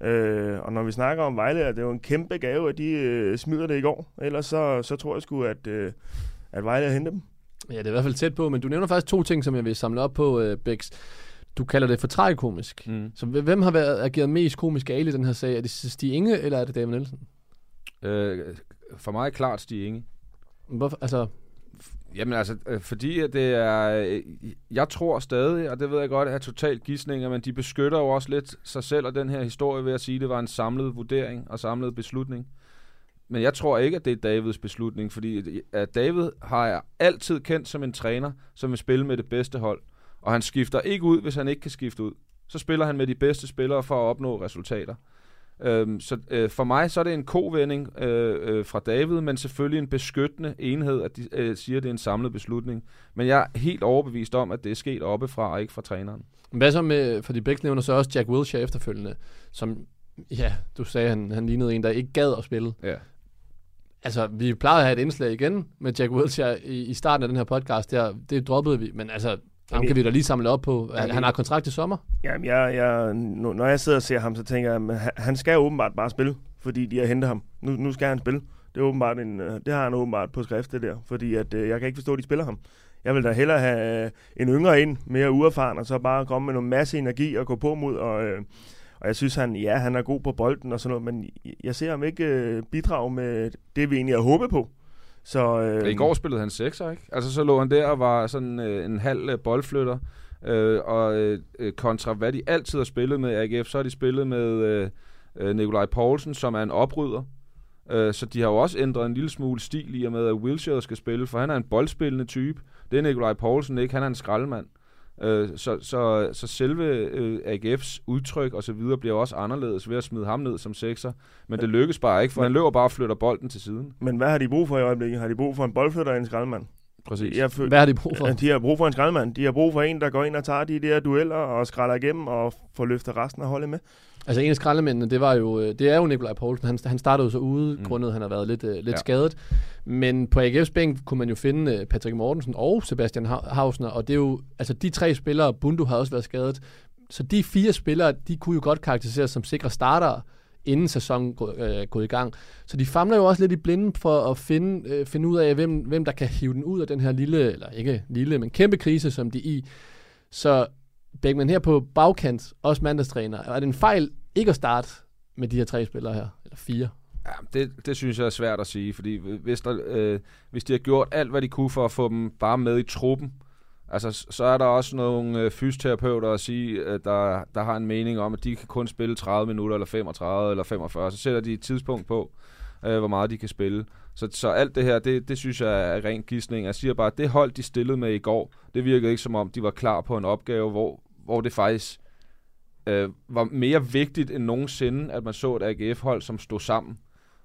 Øh, og når vi snakker om Vejle, er det jo en kæmpe gave, at de øh, smider det i går. Ellers så, så tror jeg sgu, at, øh, at Vejle har hentet dem. Ja, det er i hvert fald tæt på, men du nævner faktisk to ting, som jeg vil samle op på, øh, Bex. Du kalder det for tragikomisk. Mm. Så hvem har været ageret mest komisk gale i den her sag? Er det Stig Inge, eller er det David Nielsen? Øh, for mig er klart Stig Inge. Hvorfor, altså, Jamen altså, øh, fordi at det er... Øh, jeg tror stadig, og det ved jeg godt, er totalt gissninger, men de beskytter jo også lidt sig selv og den her historie ved at sige, at det var en samlet vurdering og samlet beslutning. Men jeg tror ikke, at det er Davids beslutning, fordi at David har jeg altid kendt som en træner, som vil spille med det bedste hold. Og han skifter ikke ud, hvis han ikke kan skifte ud. Så spiller han med de bedste spillere for at opnå resultater. Øhm, så øh, for mig så er det en kovending øh, øh, fra David, men selvfølgelig en beskyttende enhed, at de øh, siger, at det er en samlet beslutning. Men jeg er helt overbevist om, at det er sket oppefra og ikke fra træneren. Hvad så med, fordi begge nævner så også Jack Wilshere efterfølgende, som, ja, du sagde, han, han lignede en, der ikke gad at spille. Ja. Altså, vi plejede at have et indslag igen med Jack Wilshere i, i starten af den her podcast, der, det droppede vi, men altså, ham kan vi da lige samle op på. Han, han har kontrakt i sommer. Jamen, jeg, jeg, når jeg sidder og ser ham, så tænker jeg, at han skal åbenbart bare spille, fordi de har hentet ham. Nu, nu skal han spille. Det, er åbenbart en, øh, det har han åbenbart på skrift, det der. Fordi at, øh, jeg kan ikke forstå, at de spiller ham. Jeg vil da hellere have øh, en yngre ind, mere uerfaren, og så bare komme med noget masse energi og gå på mod. Og, øh, og jeg synes, han, ja, han er god på bolden og sådan noget, men jeg ser ham ikke øh, bidrage med det, vi egentlig har håbet på. Så, øh, I går spillede han sekser, ikke? Altså så lå han der og var sådan øh, en halv øh, boldflytter. Øh, og øh, kontra hvad de altid har spillet med AGF, så har de spillet med øh, øh, Nikolaj Poulsen, som er en oprydder. Øh, så de har jo også ændret en lille smule stil i og med, at Wilshere skal spille, for han er en boldspillende type. Det er Nikolaj Poulsen ikke, han er en skraldemand. Øh, så, så, så selve øh, AGF's udtryk og så videre bliver også anderledes ved at smide ham ned som sekser. Men det lykkes bare ikke, for han løber bare og flytter bolden til siden. Men hvad har de brug for i øjeblikket? Har de brug for en boldflytter og en skraldemand? Præcis. Jeg føl- hvad har de brug for? De har brug for en skraldemand. De har brug for en, der går ind og tager de der dueller og skralder igennem og får løftet resten af holdet med. Altså en af skraldemændene, det var jo, det er jo Nikolaj Poulsen. Han, han startede jo så ude, mm. grundet han har været lidt, uh, lidt ja. skadet. Men på AGF's bænk kunne man jo finde uh, Patrick Mortensen og Sebastian Hausner, og det er jo, altså de tre spillere, Bundu har også været skadet, så de fire spillere, de kunne jo godt karakteriseres som sikre starter, inden sæsonen øh, gået i gang. Så de famler jo også lidt i blinde for at finde, øh, finde ud af, hvem, hvem der kan hive den ud af den her lille, eller ikke lille, men kæmpe krise, som de er i. Så Bækman her på bagkant, også mandagstræner, er det en fejl ikke at starte med de her tre spillere her? Eller fire? Ja, det, det synes jeg er svært at sige, fordi hvis, der, øh, hvis de har gjort alt, hvad de kunne for at få dem bare med i truppen, altså så er der også nogle øh, fysioterapeuter at sige, øh, der, der har en mening om, at de kan kun spille 30 minutter, eller 35, eller 45. Så sætter de et tidspunkt på, øh, hvor meget de kan spille. Så, så alt det her, det, det synes jeg er ren gidsning. Jeg siger bare, at det hold, de stillede med i går, det virkede ikke som om, de var klar på en opgave, hvor, hvor det faktisk øh, var mere vigtigt end nogensinde, at man så et AGF-hold, som stod sammen.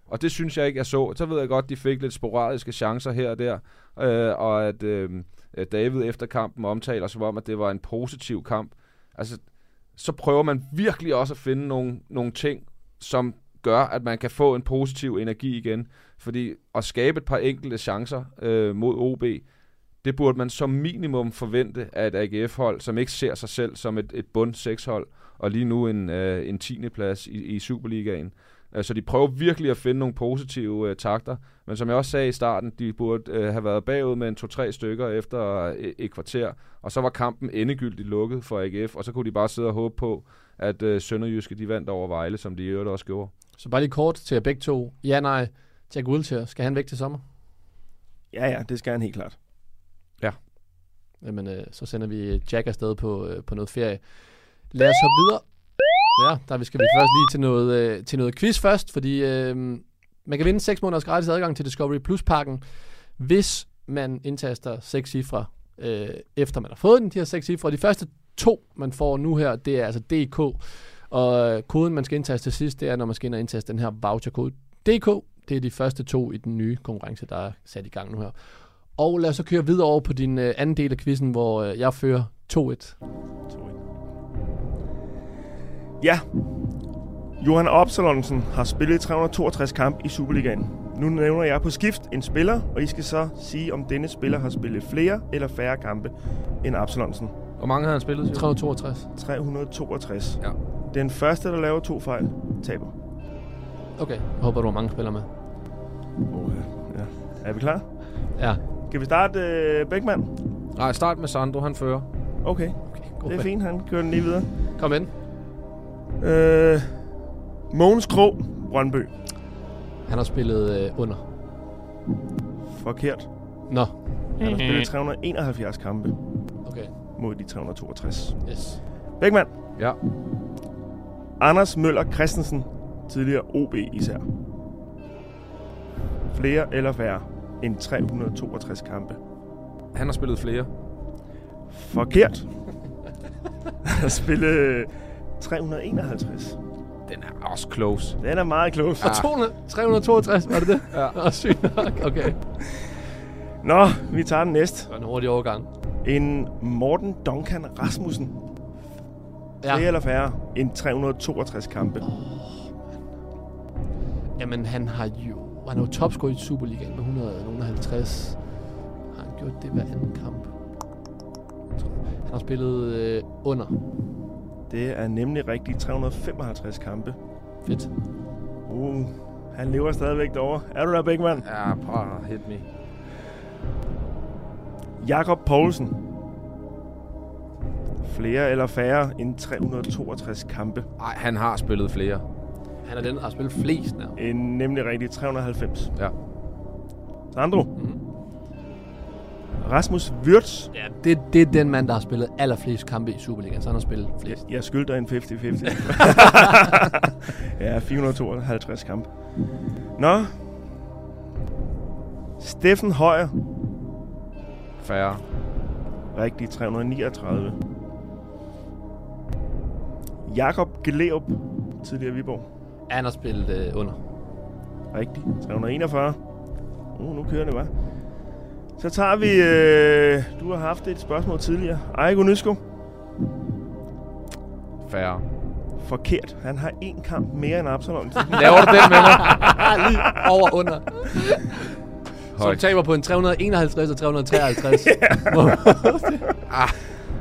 Og det synes jeg ikke, jeg så. Så ved jeg godt, de fik lidt sporadiske chancer her og der, øh, og at øh, David efter kampen omtaler som om, at det var en positiv kamp. Altså, så prøver man virkelig også at finde nogle, nogle ting, som gør, at man kan få en positiv energi igen. Fordi at skabe et par enkelte chancer øh, mod OB, det burde man som minimum forvente af et AGF-hold, som ikke ser sig selv som et, et bund 6-hold, og lige nu en, øh, en 10. plads i, i Superligaen. Øh, Så de prøver virkelig at finde nogle positive øh, takter. Men som jeg også sagde i starten, de burde øh, have været bagud med en to-tre stykker efter øh, et kvarter. Og så var kampen endegyldigt lukket for AGF, og så kunne de bare sidde og håbe på, at øh, Sønderjyske de vandt over Vejle, som de i øvrigt også gjorde. Så bare lige kort til jer begge to. Ja, nej. Jack Wilshere, skal han væk til sommer? Ja, ja, det skal han helt klart. Jamen, øh, så sender vi Jack afsted på, øh, på noget ferie. Lad os hoppe videre. Ja, der skal vi først lige til noget, øh, til noget quiz først, fordi øh, man kan vinde 6 måneders gratis adgang til Discovery Plus-pakken, hvis man indtaster 6 cifre, øh, efter man har fået den, de her 6 cifre. De første to, man får nu her, det er altså DK, og øh, koden, man skal indtaste til sidst, det er, når man skal ind og indtaste den her voucherkode DK. Det er de første to i den nye konkurrence, der er sat i gang nu her. Og lad os så køre videre over på din øh, anden del af quizzen, hvor øh, jeg fører 2-1. Ja. Johan Opsalonsen har spillet 362 kampe i Superligaen. Nu nævner jeg på skift en spiller, og I skal så sige, om denne spiller har spillet flere eller færre kampe end Absalonsen. Hvor mange har han spillet? siger du? 362. 362. Ja. Den første, der laver to fejl, taber. Okay, jeg håber, du har mange spillere med. Oh, ja. Er vi klar? Ja. Skal vi starte øh, Bækman? Nej, start med Sandro, han fører. Okay, God det er fint, han kører den lige videre. Kom ind. Øh, Mogens Krog, Brøndby. Han har spillet øh, under. Forkert. Nå, Han har spillet 371 kampe okay. mod de 362. Yes. Bækman. Ja. Anders Møller Christensen, tidligere OB især. Flere eller færre end 362 kampe. Han har spillet flere. Forkert. Han har spillet 351. Den er også close. Den er meget close. Og 200, 362, var det det? Ja. Nå, sygt nok. Okay. Nå, vi tager den næste. Det var en hurtig overgang. En Morten Duncan Rasmussen. Ja. Flere eller færre end 362 kampe. Jamen, han har jo... Han er jo topscorer i Superligaen med 150. Har han gjort det hver anden kamp? Han har spillet øh, under. Det er nemlig rigtigt 355 kampe. Fedt. Uh, han lever stadigvæk derovre. Er du der, Bækman? Ja, bare hit me. Jakob Poulsen. Flere eller færre end 362 kampe. Nej, han har spillet flere. Han er den, der har spillet flest nær. En nemlig rigtigt 390. Ja. Sandro. Mhm. Rasmus Wirtz. Ja, det, det er den mand, der har spillet allerflest kampe i Superligaen, så han har spillet flest. Jeg skylder en 50-50. ja, 452 kampe. Nå. Steffen Højer. Færre. Rigtig 339. Jakob Gleup, tidligere Viborg. Han har spillet øh, under. Rigtig 341. Uh, nu kører det, hva'? Så tager vi... Øh, du har haft et spørgsmål tidligere. Ejgo Nysko. Færre. Forkert. Han har én kamp mere end Absalon. Laver du den med mig? Lige over under. Som Højt. taber på en 351 og 353. Ah,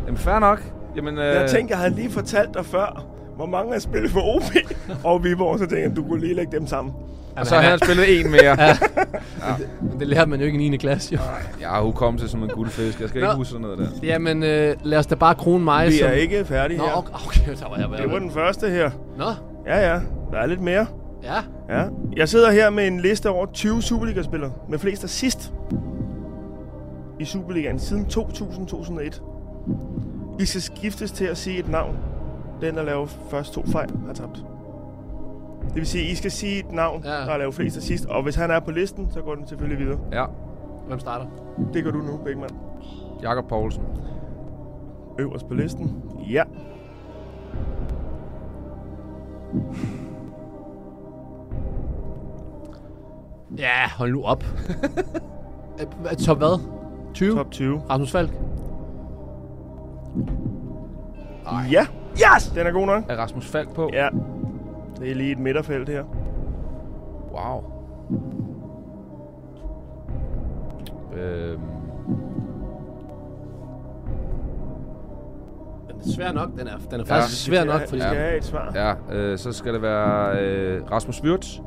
jamen fair nok. Jamen, øh, Jeg tænkte, jeg havde lige fortalt dig før, hvor mange har spillet for OB og Viborg, så tænkte jeg, du kunne lige lægge dem sammen. og så har han spillet en mere. ja. Men det lærer man jo ikke i 9. klasse, jo. Jeg har hukommelse som en guldfisk. Jeg skal Nå. ikke huske sådan noget der. Jamen, øh, lad os da bare krone mig Vi som... er ikke færdige Nå, her. okay, okay, så var jeg Det var den første her. Nå, Ja, ja. Der er lidt mere. Ja. Ja. Jeg sidder her med en liste over 20 Superliga-spillere med flest assist i Superligaen siden 2000-2001. I skal skiftes til at sige et navn. Den, der laver først to fejl, har tabt. Det vil sige, I skal sige et navn, ja. der har lavet flest assist. Og hvis han er på listen, så går den selvfølgelig videre. Ja. Hvem starter? Det gør du nu, Bækman. Jakob Poulsen. Øverst på listen. Ja. Ja, hold nu op. Top hvad? 20? Top 20. Rasmus Falk? Ja. Yes! Den er god nok. Er Rasmus Falk på? Ja. Det er lige et midterfelt her. Wow. Øhm, Den er svær nok. Den er, den er faktisk svær nok. Vi skal have et svar. Ja, øh, så skal det være øh, Rasmus Wirtz.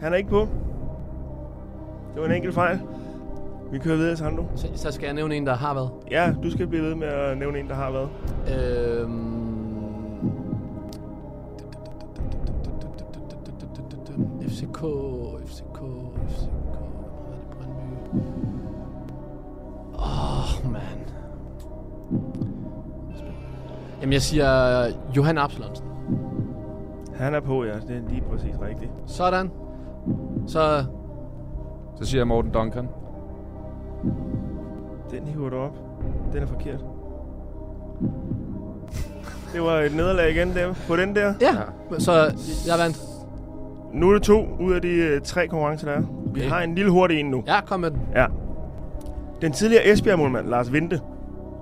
Han er ikke på. Det var en enkelt fejl. Vi kører videre, Sandro. Så, så skal jeg nævne en, der har været. Ja, du skal blive ved med at nævne en, der har været. Øhm... FCK, FCK, FCK... Hvad er det, Brøndby? Åh, oh, man. Jamen, jeg siger Johan Absalonsen. Han er på, ja. Det er lige præcis rigtigt. Sådan. Så Så siger jeg Morten Duncan. Den hiver du op. Den er forkert. Det var et nederlag igen der. På den der. Ja, så jeg vandt. Nu er det to ud af de øh, tre konkurrencer, der er. Vi Okay. har en lille hurtig en nu. Ja, kom med den. Ja. Den tidligere Esbjerg-målmand, Lars Vinte,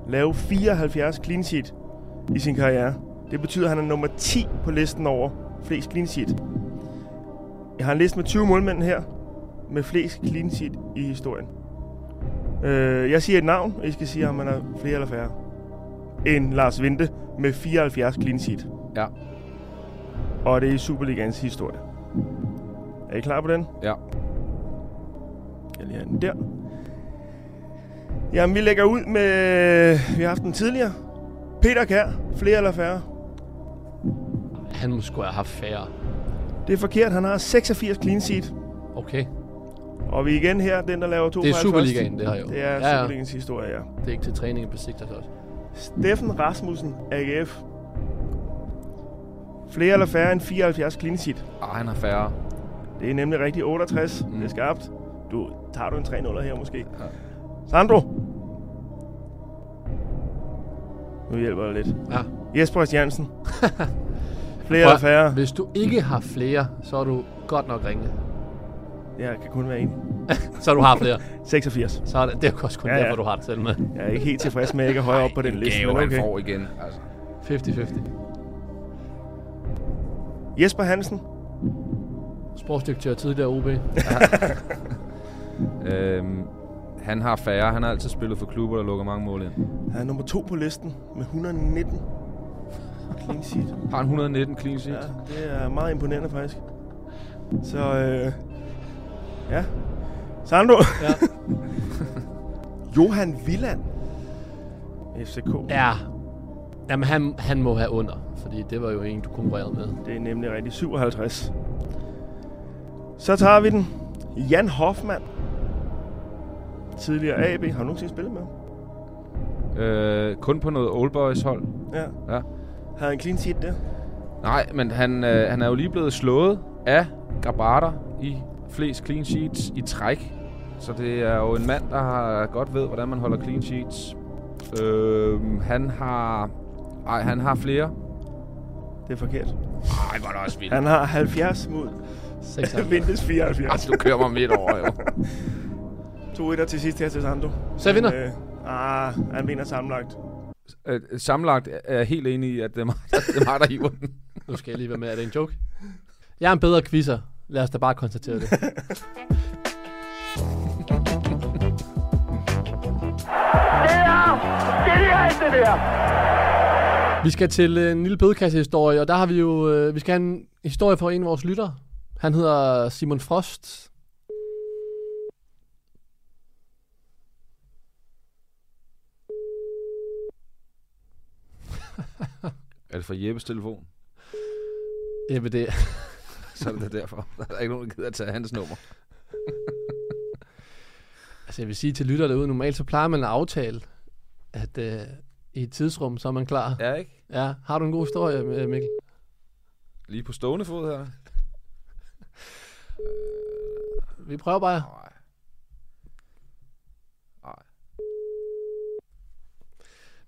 lavede 74 clean sheet i sin karriere. Det betyder, at han er nummer 10 på listen over flest clean sheet. Jeg har en liste med 20 målmænd her, med flest clean sheet i historien. Øh, jeg siger et navn, og I skal sige, om man er flere eller færre. End Lars Vinte med 74 clean sheet. Ja. Og det er i Superligans historie. Er I klar på den? Ja. Jeg lige den der. Jamen, vi lægger ud med... Vi har haft den tidligere. Peter Kær. Flere eller færre? Han må sgu have haft færre. Det er forkert. Han har 86 clean sheet. Okay. Og vi er igen her, den der laver to Det er Superligaen, først. det her jo. Det er Ja, ja. Superligans historie, ja. Det er ikke til træning på Sigtas også. Steffen Rasmussen, AGF. Flere eller færre end 74 clean sheet. Ah, han har færre. Det er nemlig rigtig 68. Mm. Det er skarpt. Du, tager du en 3-0 her måske? Ja. Sandro. Nu hjælper det lidt. Ja. Jesper Christiansen. Flere eller færre? Hvis du ikke har flere, så er du godt nok ringe. Jeg kan kun være en. så du har flere. 86. Så er det, det er også kun ja, ja. derfor, du har det selv med. Jeg er ikke helt tilfreds med, at jeg ikke er højere op på den liste. Gave, men okay. får igen. Altså. 50-50. Jesper Hansen. Sportsdirektør tidligere OB. Øhm, han har færre. Han har altid spillet for klubber, der lukker mange mål ind. Han er nummer to på listen med 119 clean sheet. Har han 119 clean sheet? Ja, det er meget imponerende faktisk. Så øh, ja. Sandro. Ja. Johan Villand. FCK. Ja. Jamen, han, han må have under, fordi det var jo en, du konkurrerede med. Det er nemlig rigtig 57. Så tager vi den. Jan Hoffmann. Tidligere AB. Har du nogensinde spillet med ham? Øh, kun på noget Old Boys hold. Ja. ja. Havde han clean sheet der? Nej, men han, øh, han er jo lige blevet slået af Grabata i flest clean sheets i træk. Så det er jo en mand, der har godt ved, hvordan man holder clean sheets. Øh, han har... Ej, han har flere. Det er forkert. Ej, var det også vildt. Han har 70 mod 76. Vindes 74. Altså, du kører mig midt over, jo. To etter til sidst her til Sando. Så jeg vinder? Øh, ah, han vinder sammenlagt. Øh, sammenlagt er jeg helt enig i, at det er mig, det er mig der hiver den. Nu skal jeg lige være med. Er det en joke? Jeg er en bedre quizzer. Lad os da bare konstatere det. Det er genialt, det der! Vi skal til en lille bødekassehistorie, og der har vi jo... Øh, vi skal have en historie fra en af vores lyttere. Han hedder Simon Frost. Er det fra Jeppes telefon? Jeppe, det Så er det derfor. Der er ikke nogen, der gider at tage hans nummer. Altså jeg vil sige til lytter derude, normalt så plejer man at aftale, at øh, i et tidsrum, så er man klar. Ja, ikke? Ja. Har du en god historie, øh, Mikkel? Lige på stående fod her. Vi prøver bare. Nej. Nej.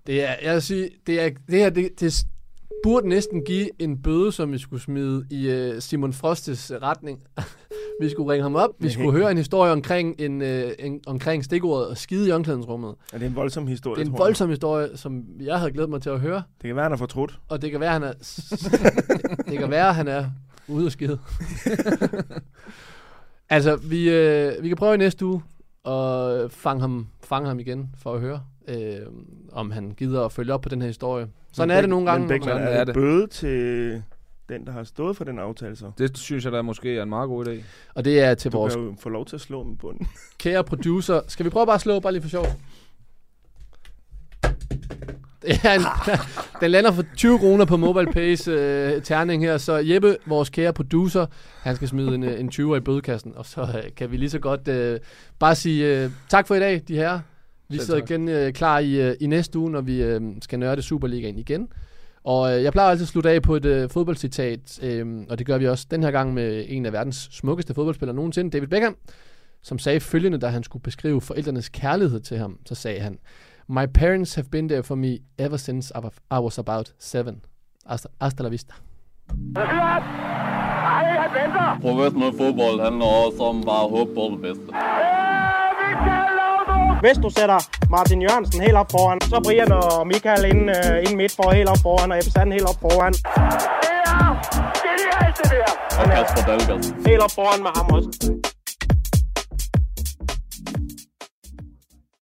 Det er, jeg vil sige, det, er, det her, det, det burde næsten give en bøde, som vi skulle smide i uh, Simon Frostes retning. vi skulle ringe ham op, vi skulle høre en historie omkring, en, uh, en, omkring stikkordet og skide i omklædningsrummet. Er det en voldsom historie, Det er en tror jeg? voldsom historie, som jeg havde glædet mig til at høre. Det kan være, han er fortrudt. Og det kan være, han er, det kan være, han er ude og skide. altså, vi, øh, vi kan prøve i næste uge at fange ham, fange ham igen for at høre, øh, om han gider at følge op på den her historie. Sådan Men er det nogle gange. Men Bækman, når man- er det bøde til den, der har stået for den aftale så? Det synes jeg da måske er en meget god idé. Og det er til Du vores kan jo få lov til at slå med bunden. kære producer. Skal vi prøve bare at slå, bare lige for sjov? Det er en, den lander for 20 kroner på MobilePays øh, terning her, så Jeppe, vores kære producer, han skal smide en, øh, en 20'er i bødekassen, og så øh, kan vi lige så godt øh, bare sige øh, tak for i dag, de her. Vi sidder igen øh, klar i, øh, i næste uge, når vi øh, skal nørde Superligaen igen. Og øh, jeg plejer altid at slutte af på et øh, fodboldcitat, øh, og det gør vi også den her gang med en af verdens smukkeste fodboldspillere nogensinde, David Beckham, som sagde følgende, da han skulle beskrive forældrenes kærlighed til ham. Så sagde han, My parents have been there for me ever since I wa- I was about seven. Hasta, hasta la vista. Venter! Professionel fodbold handler også om bare at håbe på det bedste. Hvis du sætter Martin Jørgensen helt op foran, så Brian og Michael ind, uh, ind midt for helt op foran, og Ebbe helt op foran. Det er genialt, det der! Og Kasper Dahlgaard. Helt op foran med ham også.